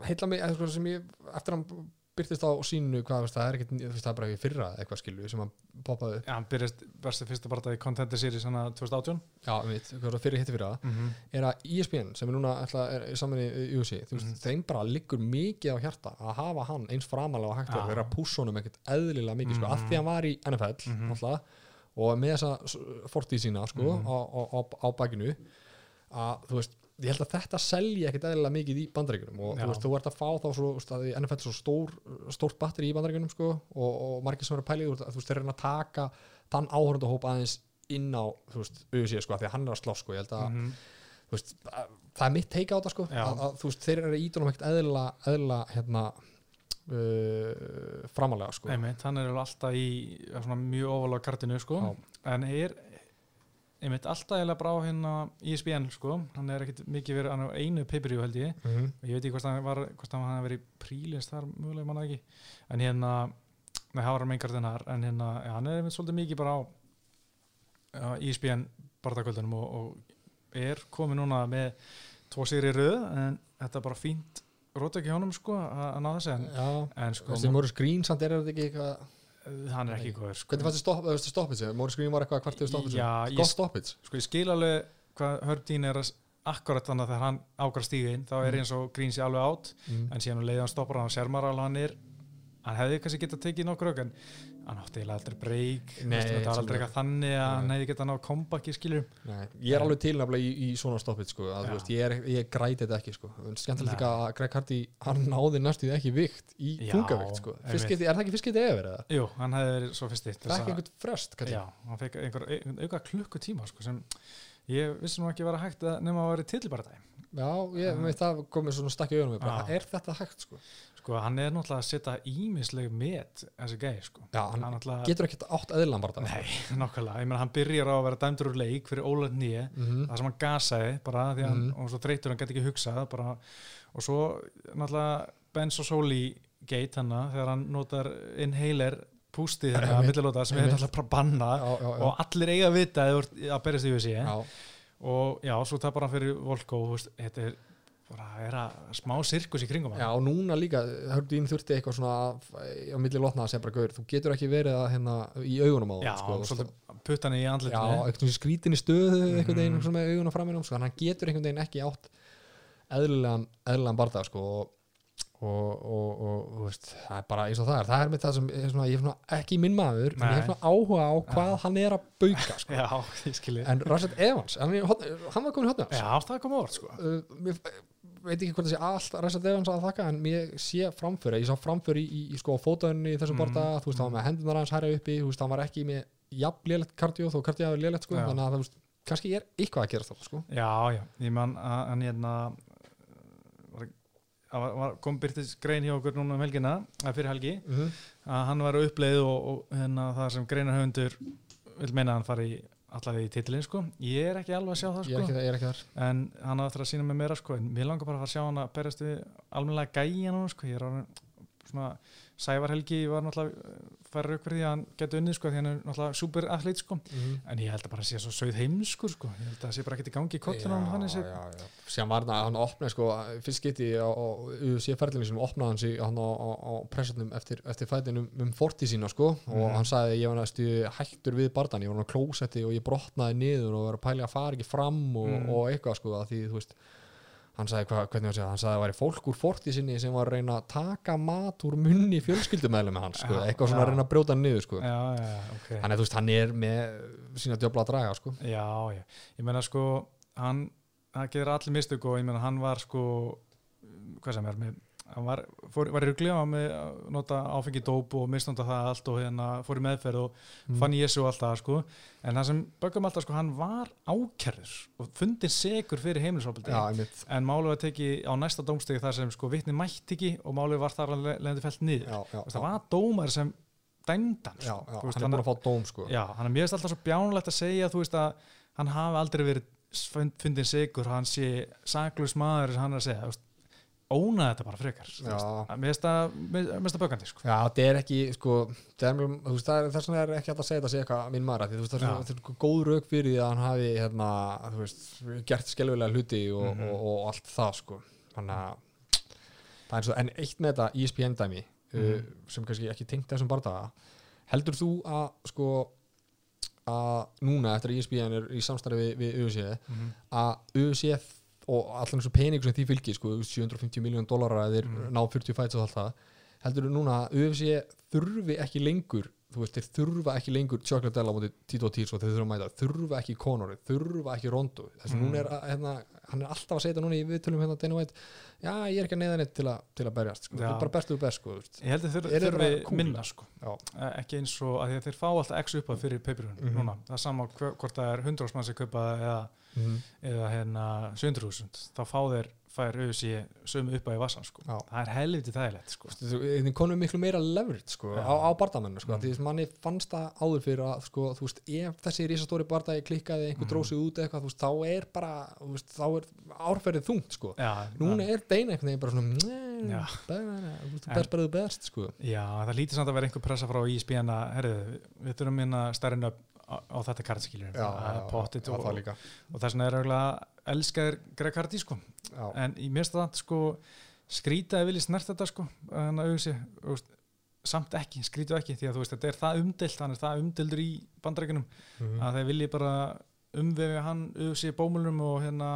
heilla mig, eða sko sem ég eftir hann byrtist á sínu, hvað veist, það er ekkert, þú veist, það er bara í fyrra eitthvað skilu sem hann poppaði upp Já, hann byrjast versti fyrsta barða í Contender Series hann 2018 Já, mitt, hvað var fyrir hitti fyrir það mm -hmm. er að ESPN sem er núna ætla, er saman í UFC, þú veist, Mhm. þeim bara liggur mikið á hjarta að hafa hann eins framalega og hægt vera að pússa honum ekkert eðlilega mikið, sko, Mhm. af því hann var í NFL Mhm. náttúrulega, og með þessa fortíð sína, sko, Mhm. á, á, á, á bakinu að, þú veist, ég held að þetta selji ekkert eðlilega mikið í bandaríkjunum og Já. þú veist, þú ert að fá þá svo, í NFL er svo stór, stórt batteri í bandaríkjunum, sko, og, og margir sem eru að pæli, þú veist, þeir reyna að taka þann áhörndahóp aðeins inn á, þú veist, UFC, sko, því að hann er að slá, sko, ég held að Mhm. þú veist, að- það er mitt teika á þetta sko að, að, þú veist, þeir eru ídunum ekkert eðla, eðla hérna uh, framalega sko Einmitt, hann er alveg alltaf í svona, mjög ofalega kartinu sko. Já. en er einmitt alltaf eiginlega brá hérna ISBN sko, hann er ekkit mikið verið hann á einu pay-per-view held ég. Mm og ég veit ekki hvort hann var hvort hann hafi verið prílins þar mögulega manna ekki. En hérna, það var hann meingartinn þar. En hérna, ja, hann er svolítið mikið bara á, á ISBN barðakvöldunum og, og er komið núna með tvo sigri í röð en þetta er bara fínt rót ekki honum sko að ná þessi en, en sko, þessi Morris Green samt er þetta ekki eitthvað hann er ekki góður sko. Hvernig fannst þið stopp, veistu, stoppage? Morris Green var eitthvað hvart hefur stoppage Já, ég- Gott stoppage sko ég skil alveg hvað Hördín er akkurat þannig að þegar hann ákvar stíga inn þá er Mm. eins og Green sé alveg átt mm. en síðan um leiði hann stoppar hann og sérmar alveg hann er hann hefði kannski getað tekið nokkur auk en hann átti eiginlega aldrei breyk þetta var aldrei eitthvað þannig að hann hefði getað náð comeback í skilur Nei, ég er alveg til nefnilega í, í svona stoppage sko, að, veist, ég, er, ég græti þetta ekki sko. skemmtilegt Nei. líka að Greg Hardy hann náði næstuð ekki vikt í Já, þungavikt sko. er það ekki fyrst getið eða verið jú, hann hefði verið svo fyrst það er ekki einhvern kannski? já, hann fekk einhver, auka klukkutíma sko, sem ég vissi nú ekki vera hægt að nema að vera tillibaratæg Já, ég veit það komið svona stakki Já. er þetta hægt sko? Sko, hann er náttúrulega að setja ímisleg met þessi gæði sko. Já, hann hann náttúrulega getur ekkert átt eðlan bara Nei, nákvæmlega, ég meina hann byrjar á að vera dæmdur úr leik fyrir Óla nýja mm -hmm. það sem hann gasaði bara því að hann, Mhm. og svo þreytur hann gæti ekki hugsað bara, og svo náttúrulega Benz og Soli gate hann þegar hann notar inhaler pústið þetta Einmitt. millilóta sem er náttúrulega bara banna já, já, já. og allir eiga að vita að að berjast í já. og já, svo tapar hann fyrir Volko og þetta er bara er að smá sirkus í kringum hann Já, og núna líka, Hördín þurfti eitthvað svona á milli lotna að segja bara gaur, þú getur ekki verið að hérna í augunum á já, hann, sko, svolítið puttan í Já, andlitinu eitthvað svona skrítinni stöðu einhvern veginn Mhm. svona með augun á framinum sko, hann getur einhvern veginn ekki átt eðlilegan, eðlilegan barða sko, og, og, og, og veist, það er bara eins og það er. Það er með það sem er svona, ég er svona ekki minn maður en ég Nei. hef svona áhuga á hvað hann er að bauka sko. já, en Rashad Evans, hann, er, í hann var komin í hotnið já, það kom orð sko. Uh, veit ekki hvort það sé allt Rashad Evans að þakka en mér sé framföri ég sá framföri í, í, í sko fótaunni í þessum Mhm, barða, þú veist, hann var með hendunar hans hæra uppi, þú veist, hann var ekki með jafn lélegt kardió, þó kardió er lélegt sko, Já. þannig að það, veist, kannski er eitthvað að gera þetta sko. Já, já, ég man að hann hérna kom byrtist grein hjá okkur núna um helgina, fyrir helgi mm -hmm. að hann var uppleið og, og hérna það sem greinarhöndur vil meina að hann fari allavega í titilin sko. Ég er ekki alveg að sjá það er sko. ekki, ég er ekki þar. En hann á eftir að sína mig meira sko. En mér langar bara að fara að sjá hann að berjast við almennilega gæja núna sko. Ég er orðinn svona Sævar Helgi var náttúrulega færri upp fyrir því að hann geti unnið sko því hann er náttúrulega super athlete sko en ég held að bara sé svo sögð heimskur sko. Ég held að það sé bara ekkert í gangi í kollinu hann hann sem var það að hann opnaði sko, fyrst geti á, á UFC-ferðinu sem opnaði hann sig hann á, á, á pressunum eftir, eftir fætinum um forti sína sko. Og Mhm. hann sagði ég var næstu hættur við bardan ég var á klósetti og ég brotnaði niður og var að pæli að fara ekki fram og, Mhm. og eitthvað sko að því þú veist hann sagði hvað, hvernig hann sagði, hann sagði að það væri fólk úr forti sinni sem var að reyna að taka mat úr munni fjölskyldumæðlum með hann sko, Já, eitthvað svona já. að reyna að brjóta hann niður sko. Já, já, já, ok. Þannig að þú veist, hann er með sína djöfla að draga sko. Já, ég meina sko hann, það gerir allir mistök og ég meina hann var sko hvað sem er með hann var, fór, var í rugli á með að nota áfengi dóp og misnóta það allt og hérna fór í meðferð og Mm. fann Jésu og allt það sko. En það sem böggum alltaf sko hann var ákærður og fundin segur fyrir heimilisofbildi einmitt. En málið var tekið á næsta dómstegi þar sem sko vitni mætti ekki og málið var þar að leðandi fælt niður. Já, já, það var dómar sem dæmdan sko. veist, hann er búin að fá dóm sko. Hann er mjög alltaf svo bjánulegt að segja þú veist að hann hafi aldrei verið fund- fundin sigur, hann sé saklus maður sem hann er að segja, óna þetta bara frekar veist. Að það- það bögandi sko. Já, þetta er ekki, sko, það er, veist, það er, þess vegna er ekki hægt að segja þetta sé eitthvað minn maður, því veist, það er, svona- góð rauk fyrir því að hann hafi, hérna, veist, gert skelvilega hluti og, Mhm. og, og, allt það, sko, þannig að það er svo, en eitt með þetta E ESPN dæmi, uh, Mhm. sem kannski ekki tengt þessum bardaga, heldur þú að, sko, að núna eftir að ESPN er í samstarfi við, við UFC, að UFC og allan þessu peningur sem því fylgir sko, 750 miljón dólarar að þeir Mm. ná 40 fæts og allt það heldur þú núna að UFC þurfi ekki lengur þú veist, þeir þurfa ekki lengur Chocolate Della mútið Tito Týrs og þeir þurfa að mæta þurfa ekki Conor, þurfa ekki Rondo þess að Mm. núna er hérna, hann er alltaf að segja þetta núna í viðtölum hérna Dana White, já ég er ekki að neyða neitt til, að- til að berjast, sko, er bara bestu og best sko. Ég held að þeir cool? minna sko. Já. Eh, ekki eins og að þeir fá alltaf x upp að fyrir peipirugun Mhm. núna, það er sama hver- hvort það er 100 mann sem kaupa það eða, eða hérna 700.000 þá fá þeir fær auðvitað sömu upp að í vassan sko. Það er helviti þægilegt sko. þið konum miklu meira leverage sko, Já. á, á bardamennu sko, Mm. því að manni fannst það áður fyrir að sko, veist, ef þessi risastóri bardagi klikkaði einhver Mhm. drósið út eitthvað, veist, þá er bara veist, þá er árferðið þungt sko. Já, núna já, er deina einhvern veginn bara svona best bara þú best sko. já, það lítur samt að vera einhver pressa frá ISBN að herðu, við þurfum minna stærri nöfn á, þetta kartskiljur pottit já, og, það líka og þess vegna er auðvitað elskaðir Greg Hardy sko. já, en í mér stað sko, skrýta að vilja snert þetta sko, en að auðvitað samt ekki, skrýtu ekki því að þú veist þetta er það umdilt, hann er það umdildur í bandarækjunum Mhm. að þeir vilji bara umvefja hann auðvitað bómulum og hérna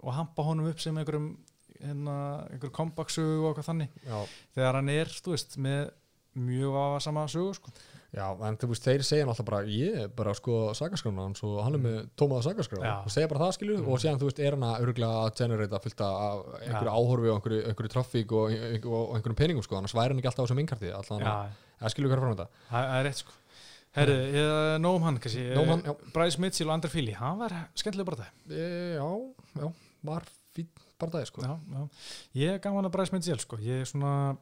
og hampa honum upp sem einhverjum hérna, einhver kompaksu og eitthvað þannig já, þegar hann er, þú veist, með mjög vafasama sögu sko. Já, en þú veist, þeir segja náttúrulega bara, ég er bara sko sagaskrána hans og hann er með tómaða sagaskrána Já. og segja bara það skilju Mhm. og síðan þú veist, er hann að örgulega að generata fullt af einhverju Já. áhorfi og einhverju, einhverju trafík og, og, einhverjum peningum sko, annars væri hann ekki alltaf á þessum Já, að skilju hverja frá þetta það það er rétt sko Herri, ég, nóg um hann kannski Nóg um hann. Bryce Mitchell og Andri Fili, hann var skemmtilega bara það e, já, já, var fín bara sko já, já. Ég er gaman að Bryce Mitchell sko Ég er svona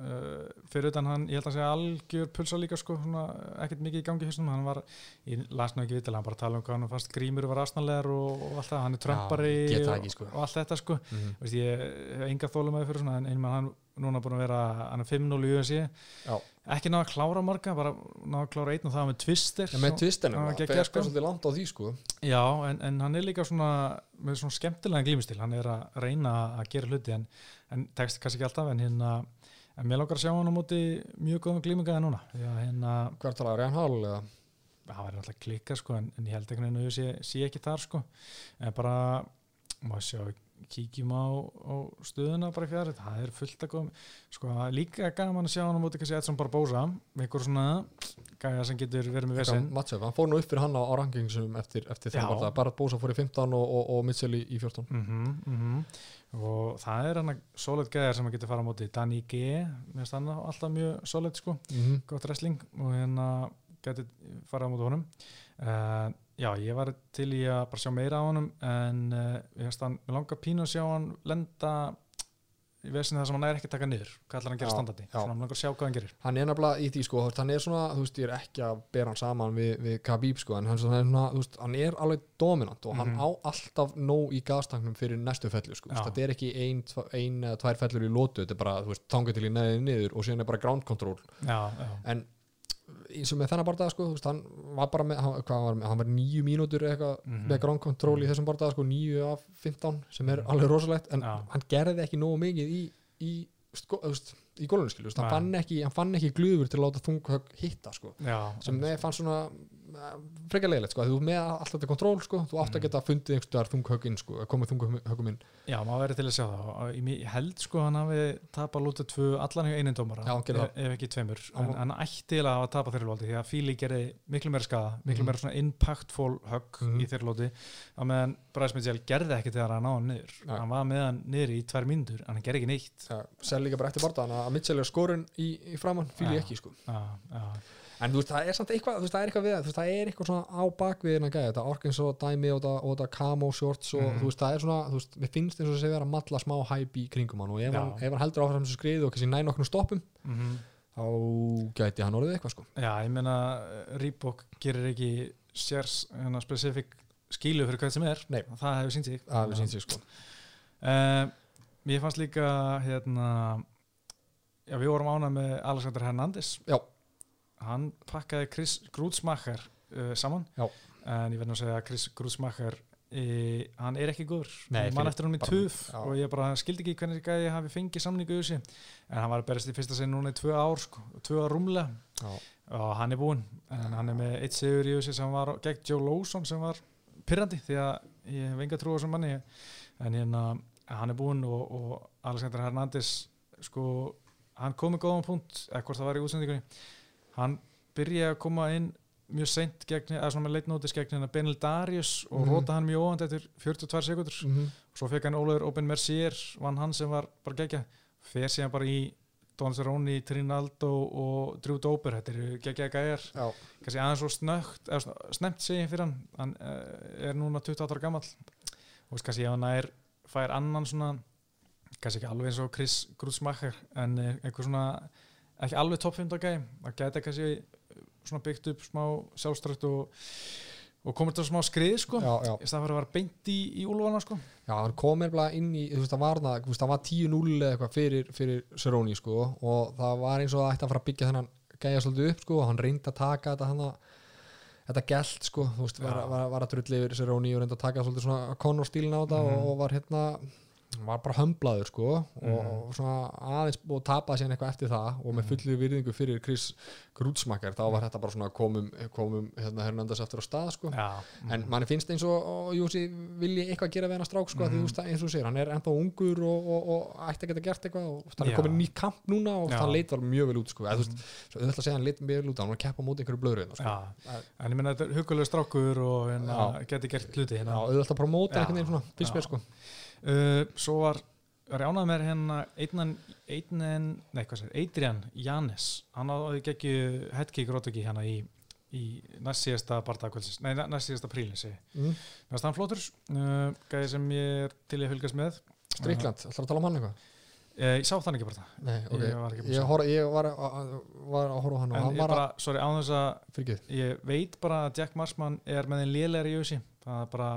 uh, fyrir utan hann, ég held að segja algjör pulsa líka sko, svona, ekkert mikið í gangi hérstum, hann var, ég las nú ekki vitil hann bara tala um hvað hann fannst grímur var asnalegar og, og allt það, hann er trömpari það og, sko. og allt þetta sko mm -hmm. Veist, ég hef enga þólum að fyrir svona en einmann hann núna búin að vera hann er 5-0 í Já. ekki náða að klára marga, bara náða að klára einn og það með twister ja, með hann var það fer sko. svolítið langt á því sko Já, en, en hann er líka svona með svona skemmtilega glímustil, hann er að reyna að gera hluti en, en tekst kannski ekki alltaf en hérna en mér langar að sjá hann á móti mjög góðum glímingaði núna. Að hérna, hvert talaður, Ryan Hall eða? Það var alltaf klikka sko en, en ég held veginn að sé, sé ekki þar sko. En bara, má sjá kíkjum á, á stöðuna bara í fjárið, það er fullt að góðum sko líka gaman að sjá hann á móti kannski Edson Barbosa, einhver svona gæja sem getur verið með Mattsef, hann fór nú upp fyrir hann á, á rankingsum eftir, eftir Já. þannig að bara Bósa fór í 15 og, og, og Mitchell í, í 14 mm -hmm, og það er hann að solid gæðar sem að geta fara á móti. Danny G, mér hann alltaf mjög solid sko, mm -hmm. gott wrestling og hérna geti fara á móti honum. Uh, já, ég var til í að bara sjá meira á honum en uh, ég finnst hann, mér langar pínu að sjá hann lenda í vesinni það sem hann er ekki að taka niður hvað ætlar hann að gera standandi, já. svona hann langar að sjá hvað hann gerir. Hann er nefnilega í því sko, hann er svona þú veist, ég er ekki að bera hann saman við, við Khabib sko, en hann, er svona, þú veist, hann er alveg dominant og hann Mhm. á alltaf nóg í gastanknum fyrir næstu fellu sko, þetta er ekki ein, ein eða tvær fellur í lótu, þetta er bara, þú veist, tanga til í neðið niður og síðan er bara ground control. Já, já, en eins og með þennan bardaða sko, hann var bara með, hann, var með, hann var nýju mínútur eitthvað Mhm. með ground control í þessum bardaða sko, nýju af 15 sem er alveg rosalegt, en Já. hann gerði ekki nógu mikið í, í, sko, í gólunum hann Nei. fann ekki, hann fann ekki glöfur til að láta þunghögg hitta sko sem með fann svona frekar leiðilegt sko, að þú með allt þetta kontról sko, þú átt að geta fundið einhverstaðar þunghögginn sko, að koma þunghöggum inn. Já, maður verið til að sjá það. Og ég held sko að hann hafi tapað lútið tvö allan hjá einum dómara hann gerði ef, ef ekki tveimur, en hann ætti eiginlega að hafa tapað þeirri lóti því að Fíli gerði miklu meira skada miklu Mhm. meira svona impactful högg Mhm. í þeirri lóti á meðan Bryce Mitchell gerði ekki þegar hann á hann niður. Nei. hann var með hann niður í tvær en hann gerði ekki neitt. Ja, ég en þú veist, það er samt eitthvað, þú veist, það er eitthvað við það, þú veist, það er eitthvað svona á bakvið en að gæða, þetta Orkins og dæmi og þetta, camo shorts og Mhm. þú veist, það er svona, þú veist, mér finnst eins og þessi vera að matla smá hæp í kringum hann og ef, hann, ef hann heldur áfram þessu skriði og kannski næ nokkrum stoppum mm þá gæti hann orðið eitthvað sko. Já ég meina Reebok gerir ekki sérs hérna, spesifik skilu fyrir hvað sem er. Nei. það hefur sínt sig. Það er sínt sig sko. Uh, mér fannst líka hérna já, við vorum ánað með Alexander Hernandez. Já. Hann pakkaði Chris Grútsmacher uh, saman. Já. en ég verð nú að segja að Chris Grútsmacher e, hann er ekki góður. Nei, ég man fyrir- eftir hún í já. og ég bara skildi ekki hvernig gæði hafi fengið samningu en hann var að berast í fyrsta sinn núna í tvö ár sko, tvö ár rúmlega. Já. og hann er búinn. En hann er með eitt sigur í þessi sem var gegn Joe Lawson sem var pyrrandi því að ég hef enga trú á þessum manni. En hérna hann er búinn og, og Alexander Hernandez sko, hann kom með góðan punkt eða hvort það var í útsendingunni hann byrjaði að koma inn mjög seint gegn, eða svona með leitnótis gegn hérna Benil Darius og Mhm. róta hann mjög óvand eftir 42 sekundur mm -hmm. svo fekk hann Ólafur Open Mercier vann hann sem var bara gegja fer síðan bara í Don Cerrone, Trinaldo og Drew Dober þetta eru geggjaði gæjar. Kannski aðeins svo snögt eða snemt segi fyrir hann. Hann uh, er núna 28 ára gamall. Og kannski ef hann er fær annan svona kannski ekki alveg eins og Chris Grútsmacher en eh, einhver svona ekki alveg topp 15 gæi það gæti kannski eh, svona byggt upp smá sjálfströkt og, og komið til smá skrið sko já, já. í staðan fyrir að vera beint í, í úlfana sko Já, hann kom nefnilega inn í, þú veist, það var, það, það var 10-0 eða eitthvað fyrir, fyrir Cerrone, sko, og það var eins og það ætti að fara að byggja þennan gæja svolítið upp, sko, og hann reyndi að taka þetta hann þetta gælt, sko, þú veist, var, var, var að drulli yfir Cerrone og reyndi að taka svolítið svona Conor stílin á þetta Mhm. og, og var hérna var bara hömblaður, sko, og, Mhm. og svona aðeins og tapaði sér eitthvað eftir það og með Mhm. fullu virðingu fyrir Chris Grútsmakkar, þá var þetta bara svona komum, komum hérna Hernandez eftir á stað, sko já, en manni finnst eins og, og Júsi vilji eitthvað gera við hennar strák sko, mm. því Mhm. þú að eins og þú segir, hann er ennþá ungur og, og, og ætti að geta gert eitthvað og hann er Já. komin nýtt kamp núna og Já. hann leit var mjög vel út sko, þú veist, svo auðvitað að segja hann leit mjög vel út hann var að keppa á móti einhverju blöðru hérna, sko. en ég menna þetta er hugulega strákur og hérna, geti gert hluti hérna uh, svo var rjánað með hérna einnan, einnan, nei hvað sér, Adrian Janis, hann áði geggi headkick rótöki hérna í í næst síðasta bardagkvöldsins, nei næst síðasta prílin segi, mm. mér finnst hann flótur uh, gæði sem ég er til að fylgast með. Strikland, ætlar að tala um hann eitthvað? uh, ég sá þann ekki bara það. Nei, ok, Ég var ég, sjá. hor, ég var, að, var að horfa hann en ég bara, sorry, á þess að ég veit bara að Jack Marsman er með þeim lélegri í auðsi það er bara,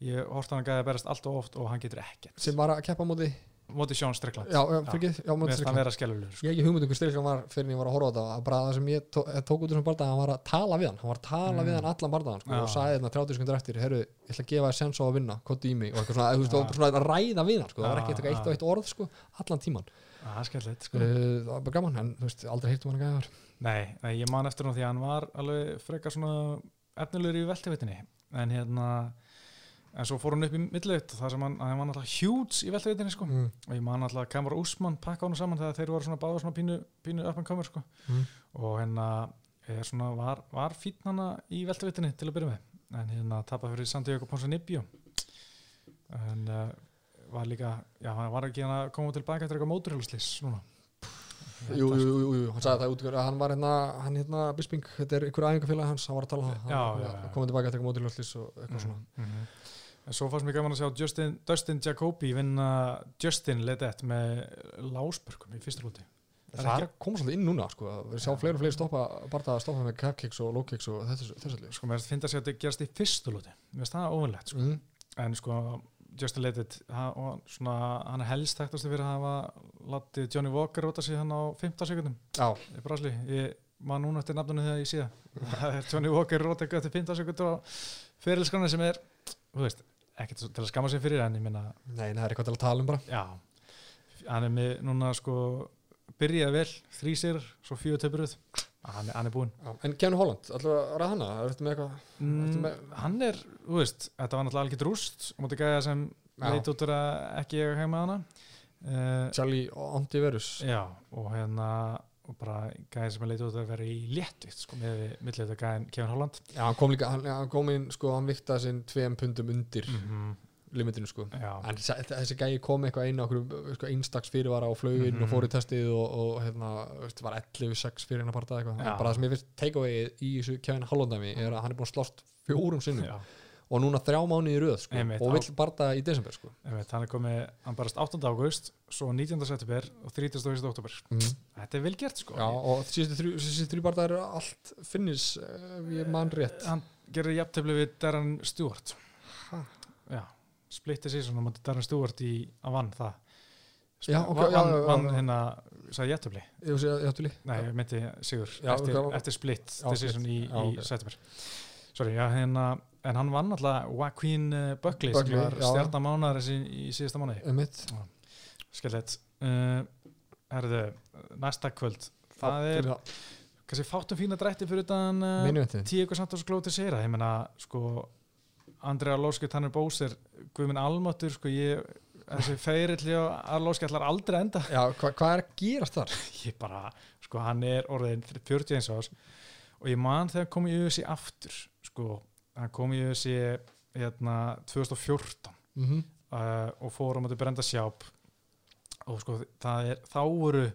ég horfði hann gæði að berast allt og oft og hann getur ekkert. Sem var að keppa móti móti Sjón Strickland, Já, já, fyrir já, mér móti hann skellulegur sko. Ég ekki hugmynd um hver Strikland var fyrir en ég var að horfa á þetta. Að bara það sem ég tó, eh, tók út þessum barndag hann var að tala við hann, hann var að tala Mm. við hann allan barndagan sko, Já. og sagði þarna 30 sekundur eftir herru, ég ætla að gefa þér sens á að vinna, í mig og eitthvað svona, Já. bara svona að ræða við hann sko, það var Já, ekki eitthvað eitt og eitt orð sko, allan tíman það er skellilegt sko. uh, það var bara gaman, en veist, aldrei heitum hann að gæða Nei, nei, ég man eftir hún því að hann var alveg frekar svona efnilegur í veltevitinni en hérna en svo fór hann upp í millivit þar sem hann, hann var náttúrulega huge í veltevitinni sko. Mm. og ég man að Kamar Úsmann pakka hann saman þegar þeir voru svona báða svona pínu, pínu up and comer sko. Mm. og hérna er svona, var, var fín hana í veltevitinni til að byrja með. En hérna tapað fyrir Santiago Ponsanibio en uh, var líka já, hann var ekki hann að koma tilbaka eftir eitthvað móturhjóluslis núna. Jú, jú, jú, jú, hann sagði það út að hann var hérna, hann hérna Bisping, þetta er einhver æfingafélag hans, hann var að tala um það, Já, hann já, komið tilbaka eftir eitthvað mótiljóðslis og eitthvað svona. -hmm. En svo fannst mér gaman að sjá Justin, Dustin Jacobi vinna Justin Ledett með lásbörgum í fyrsta lúti. Það er Það ekki- kom svolítið inn núna sko, að við sjá fleiri og fleiri stoppa bara að stoppa með cap kicks og low kicks og þessu, þessu allir Sko mér finnst að sjá að þetta gerast í fyrsta lúti. Mér finnst það óvinnlegt. Sko. mm. En sko Justin Ledett, hann, er helst þekktast fyrir að hafa látið Johnny Walker róta sig hann á 15 sekundum Já, í Brasli. Ég man núna eftir nafnunni þegar ég sé það. Það er Johnny Walker róta eitthvað eftir 15 sekundur á fyrirlskrana sem er, þú veist, ekkert til að skamma sig fyrir en ég minna nei, það er eitthvað til að tala um bara Já, hann er með núna sko byrjaði vel, þrý sér svo fjögur töpuruð, hann, er- hann er búinn. En Kevin Holland, að ræða hana? Þetta með eitthvað? mm, með- Hann er, þú veist, þetta var náttúrulega algjört rúst og mútið gæða sem leit út úr að ekki eiga heima hana uh, Charlie Antiverus Já, og hérna og bara gæði sem leit út úr að vera í léttvitt sko, með þetta gæðin Kevin Holland. Já, hann kom líka, hann, hann kom inn, sko, hann viktaði sinn tveim pundum undir -hmm. limitinu, sko. Já, En þessi, gæi kom eitthvað á okkur sko, einstaks fyrirvara á flugin Mhm. og fór í testið og, og hérna, veist, var 11-6 fyrir hennar parta eitthvað. Bara það sem ég finnst takeaway í þessu Kevin Hollandami er að hann er búin að slást fjórum sinnum. Já og núna þrjá mánuði í röð sko, Einmitt, og vill barða í desember sko. Einmitt, hann er komið, hann barast 8. águst svo 19. september og 31. oktober mm. Þetta er vel gert sko Já, og síðustu þrjú, barða eru allt finnis, ef ég man rétt hann gerir jafntefli við Darren Stewart já, splitti svona mútið Darren Stewart í að vann það Já, ok, vann, já, vann já. hérna, sagði áttu lík nei, ég myndi Sigur, Já, eftir, ok. eftir split Já, decision í, í ok. september sorry, já, hérna en hann vann alltaf Joaquin uh, Buckley, Buckley, sem var já. stjarnamánar í, síðasta mánuði. Einmitt. skellett. Uh, herðu, næsta kvöld. Það er Fyrir kannski fátum fína drætti fyrir utan uh, Main eventin Tíu Santos Glóti Sera, ég meina sko Andrea Lóski, Tanner Bóser Guðminn Almáttur, sko ég þessi feirill á Lóski ætlar aldrei að enda. Já, hva, hvað er að gerast þar? ég bara, sko hann er orðin 41 ás og ég man þegar hann kom í UFC aftur sko, hann kom í UFC hérna 2014 mm -hmm. uh, og fór á móti Brenda Sjáp og sko það er þá voru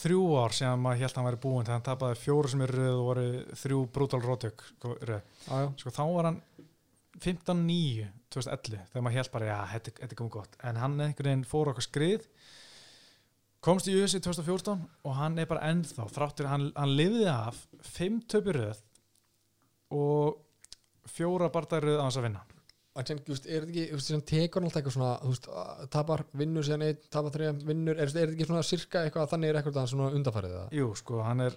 þrjú ár sem maður held að hann væri búinn þegar hann tapaði fjóru sem er röð og voru þrjú brútal rótök röð sko þá var hann 15.9 2011 þegar maður held bara já, þetta, er komið gott. En hann einhvern veginn fór okkar skrið komst í USA 2014 og hann er bara ennþá þráttur, hann, hann lifiði af 5 töpur röð og fjóra barndagir röð á hans að vinna sem, just, er þetta ekki, sem tekur alltaf eitthvað svona, þú veist, að- tapar, vinnur síðan einn, tapar þrejum, vinnur, er, þetta ekki svona sirka eitthvað, þannig er eitthvað svona undarfærið það? Jú, sko, hann er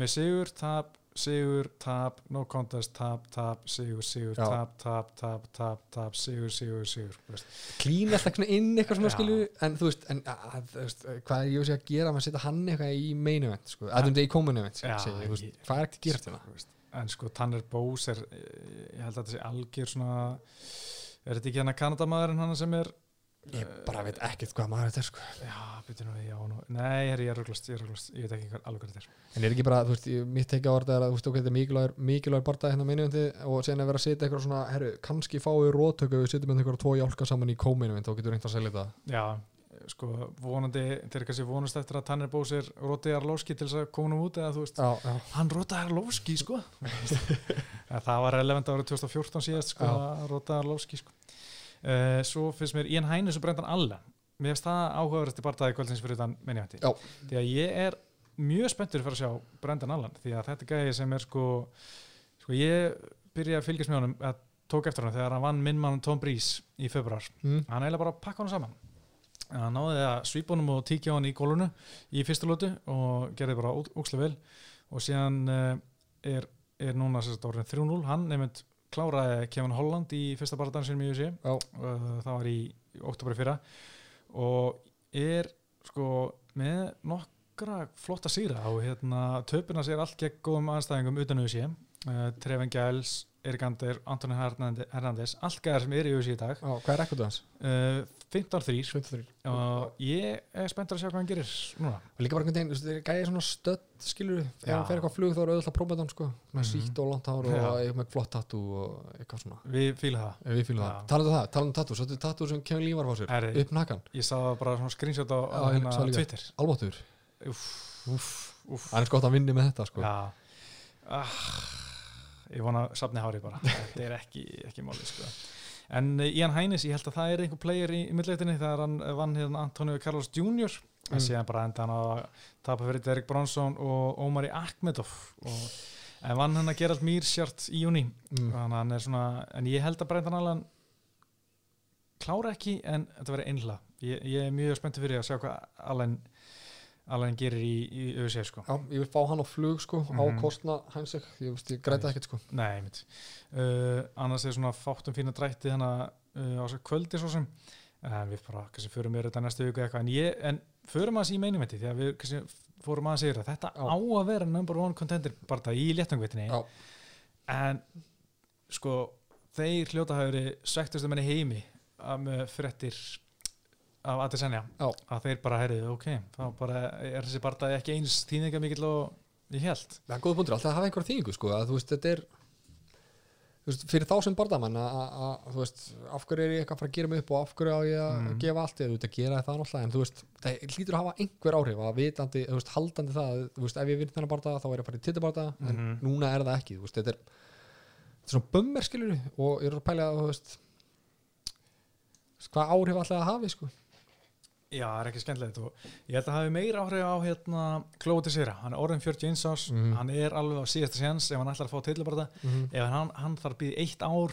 með sigur, tap, sigur, tap, no contest, tap, tap, sigur, sigur, tap, tap, tap, tap, tap, sigur, sigur, sigur. veist. Klín alltaf inn eitthvað svona skilju, en þú veist, en að, þú veist, hvað er ég sé að gera að setja hann eitthvað í main event, sko, að þetta er í þú veist, ég- hvað er ekki að gera þetta? Þú veist, En sko, Tanner Bose er, eh, ég held að þetta sé algjör svona, er þetta ekki hann að Kanadamaðurinn hann sem er, Ég bara veit ekkert hvað maður þetta er, sko. já, byrju nú, við, já, nú, nei, herri, ég er rugglast, ég ég veit ekki hvað alveg hvað þetta er. En er ekki bara, þú veist, ég- mitt tekja orðið er að, þú veist, ok, þetta er mikilvægur, mikilvægur barndað hérna eventi og síðan að vera að setja eitthvað svona, herru, kannski fáið rótöku við setjum með eitthvað tvo jálka saman í event og getur reynt að selja þetta. Já, sko, vonandi, þeir kannski vonast eftir að Tanner Bose er Róti Arlovski til þess að koma út eða þú veist, Já, já. hann Róta Arlovski sko það var relevant árið 2014 síðast sko, Róta Arlovski sko. uh, svo finnst mér Ian Hænus og Brendan Allen mér finnst það áhugaverðast í bardaði kvöldsins fyrir þann minnivætti Já. því að ég er mjög spenntur fyrir að sjá Brendan Allen því að þetta gæði sem er sko, sko ég byrja að fylgjast með honum að tók eftir hann þegar hann vann minn mann Tom Breeze í februar Mm. hann eiginlega bara pakka hann saman hann náði að svípa honum og tíkja hann í gólunu í fyrstu lótu og gerði bara ókslega vel. Og síðan uh, er, er núna orðin 3-0 hann nefnd kláraði Kevin Holland í fyrsta barðan sinni í USA uh, það var í oktober fyrra. Og er sko með nokkra flotta síra og hérna töpuna sér allt gegn góðum aðstæðingum utan USA uh, Treven Giles, Erik Ander, Antoni Hernandez allt gæðar sem er í USA í dag. Já, hvað er rekordið hans? uh, 15-3 23. og ég er spenntur að sjá hvað hann gerir núna. Og líka bara einhvern veginn, gæði svona stödd, skilur Já. hann fer eitthvað flug þá er auðvitað að prófa þetta, sko, með Mhm. sítt og langt hár og með flott tattoo og eitthvað svona. við fýlum það. Ef við fýlum það. Talandi um það, talandi um tattoo, svo þetta er tattoo sem Lee var á sér, upp nakan, ég sá bara svona screenshot á, hérna. Twitter. Það er gott að vinni með þetta, sko. Ah, Ég vona safni hári bara Þetta er ekki, ekki máli sko. En uh, Ian Hænis, ég held að það er einhver player í, í millileitinni þegar hann eh, vann hérna Antonio Carlos Jr. en Mm. síðan bara enda hann að tapa fyrir Derek Bronson og Omari Akhmedov og, en vann hann að gera allt mýrsjart í júni Mm. svona en ég held að Brendan Allen klára ekki en þetta verður einhla ég, ég er mjög spenntið fyrir að sjá hvað Allen, Allen gerir í, í ÖSF sko Já, ég vil fá hann á flug, sko, á Mhm. kostna hansig, ég ég græta ekkert, sko. Nei, mitt uh, annars er svona fátum fína drætti þannig uh, á kvöldi svo sem en við bara, kannski förum við þetta næstu viku eitthvað en, ég, en förum aðeins í meinumvetti því að við kannski fórum aðeins yfir það þetta Já. á að vera number one contender bara það í léttangvettinni Já. en sko þeir hljóta hafa verið svektustu menni heimi að með fréttir af Adesanya Já. að þeir bara herrið, ok, þá bara er þessi bardaði ekki eins þýninga mikill og ég held Það er góða punktur, alltaf að hafa einhverja þýðingu, sko, að þú veist, þetta er, þú veist, fyrir þá sem bardamann að, þú veist, af hverju er ég eitthvað að fara að gera mig upp og af hverju á ég að Mhm. gefa allt, eða þú veist, að gera það náttúrulega, en þú veist, það hlýtur að hafa einhver áhrif að vitandi, þú veist, haldandi það, þú veist, ef ég vinn þennan bardaða þá er ég að fara í titabardaða, en Mhm. núna er það ekki, þú veist, þetta er, þetta er svona bömmir, skilur og ég er að pæla að, þú veist, hvað áhrif alltaf að hafi, sko. Já, það er ekki skemmtilegt. Og ég held að hafi meira áhrif á hérna Klóti Sýra, hann er orðin 41 árs. Mhm. hann er alveg á síðasta séns ef hann ætlar að fá tilbarða, ef hann, hann þarf að býða eitt ár,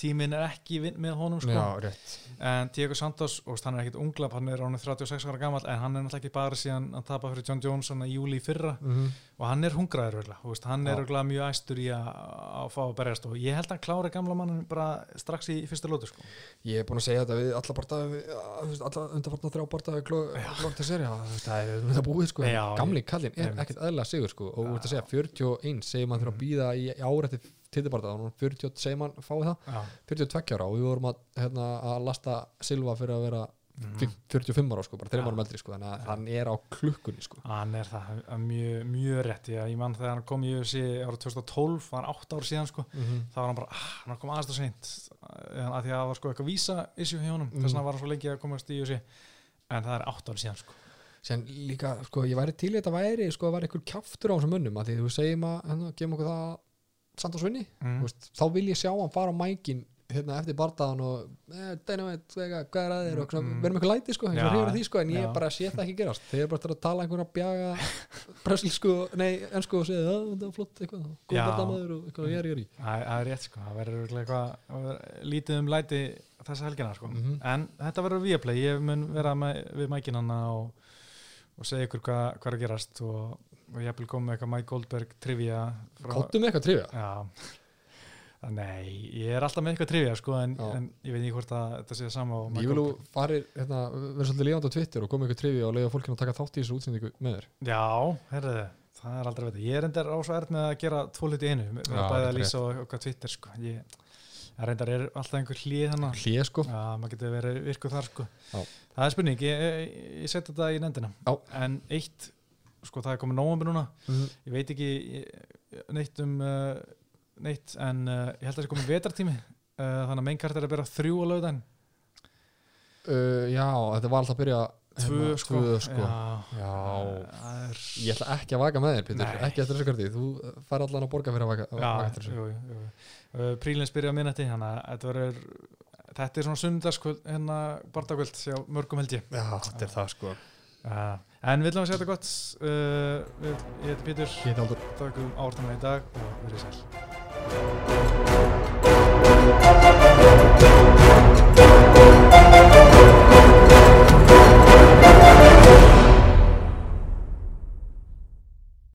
tíminn er ekki vinn með honum sko, Já, rétt. en Diego Santos, og hann er ekkit unglap hann er orðin 36 ára gammal, en hann er náttúrulega ekki bara síðan að tapa fyrir John hann í júli fyrra. Mm og hann er hungraður hann er Já. örugglega mjög æstur í að, að fá að berjast og ég held að hann klári gamla mannin bara strax í, fyrsta lótu sko. Ég er búin að segja þetta við alla bardaði, alla undarfarnar þrjá bardaði glógt að serja, það er þetta búið sko, Já, gamli kallinn er ekkert eðla sigur sko. Og þú ert að segja 41 segir maður þurfa að býða í, í árætti titibardaði og 40 segir maður fáið það, Já, 42 ára og við vorum að, hérna, að lasta Silva fyrir að vera fimm- 45 ára sko, bara 3 Mhm. Já. árum eldri sko, þannig að hann er á klukkunni sko. hann er það að mjög, mjög rétt ég, ég mann þegar hann kom í UFC árið 2012 það var 8 ár síðan sko mm þá var hann bara, ah, hann kom aðeins og seint að því að það var sko eitthvað vísa issue hjá honum Mhm. þess vegna var hann svo lengi að komast í UFC en það er 8 ár síðan sko Sen líka, sko, ég væri til í þetta væri sko, að væri einhver kjaftur á þessum mönnum að því þú segjum að, hérna, gefum okkur það Santos vinni, mm. Þá vil ég sjá hann fara á mækin hérna eftir bardaðan og eh, dynamite, hvað er að þér og Mm. verðum eitthvað læti sko, því sko, en ég já. bara sé það ekki gerast þeir eru bara að tala einhverja bjaga brasilsku, nei, ennsku og segja að þetta er flott eitthvað, góð Já. bardamaður og eitthvað, ég er, ég er í það það er rétt sko, það verður eitthvað það lítið um læti þessa helgina sko Mhm. en þetta verður viðplay, ég mun vera með, við mækinanna og, og segja ykkur hvað hva er að gerast og, og ég vil koma með eitthvað Mike Goldberg trivia kottum eitthvað trivja Já Nei, ég er alltaf með eitthvað trivia sko, en, en ég veit ekki hvort að þetta sé sama og ég vil Goldberg. farir, hérna, vera svolítið lifandi á Twitter og koma eitthvað trivja og leiða fólkinu að taka þátt í þessu útsendingu með þér Já, herriði, það er aldrei að veit Ég er endar á svo erð með að gera tvo hluti einu með að bæða að lýsa og okkar Twitter sko. ég, reyndar er alltaf einhver hlið þannig hlið sko, Já, maður getur verið virkuð þar sko. Já. Það er spurning, ég, ég, ég seti þetta í nefndina Já. En eitt, sko það er komið nóvambur núna Mhm. Ég veit ekki neitt um uh, neitt En uh, ég held að það sé komið vetartími uh, Þannig að meinkart er að byrja þrjú á lögðan uh, já, þetta var alltaf að byrja Tvö hérna, sko, tvö, sko. Já, Já. er ég ætla ekki að vaka með þér Pétur, Nei. ekki eftir þessu karti þú fær allan að borga fyrir að vaka, að Já, vaka eftir þessu. Uh, Prílins byrja á minnati að þetta þetta er svona sundarskvöld hérna bardagvöld hjá mörgum held ég já, þetta er það sko Ah, en við ætlum að segja þetta gott. Uh, við, Ég heiti Pítur Ég heiti Aldur Takk um ártunum í dag og verið sæl.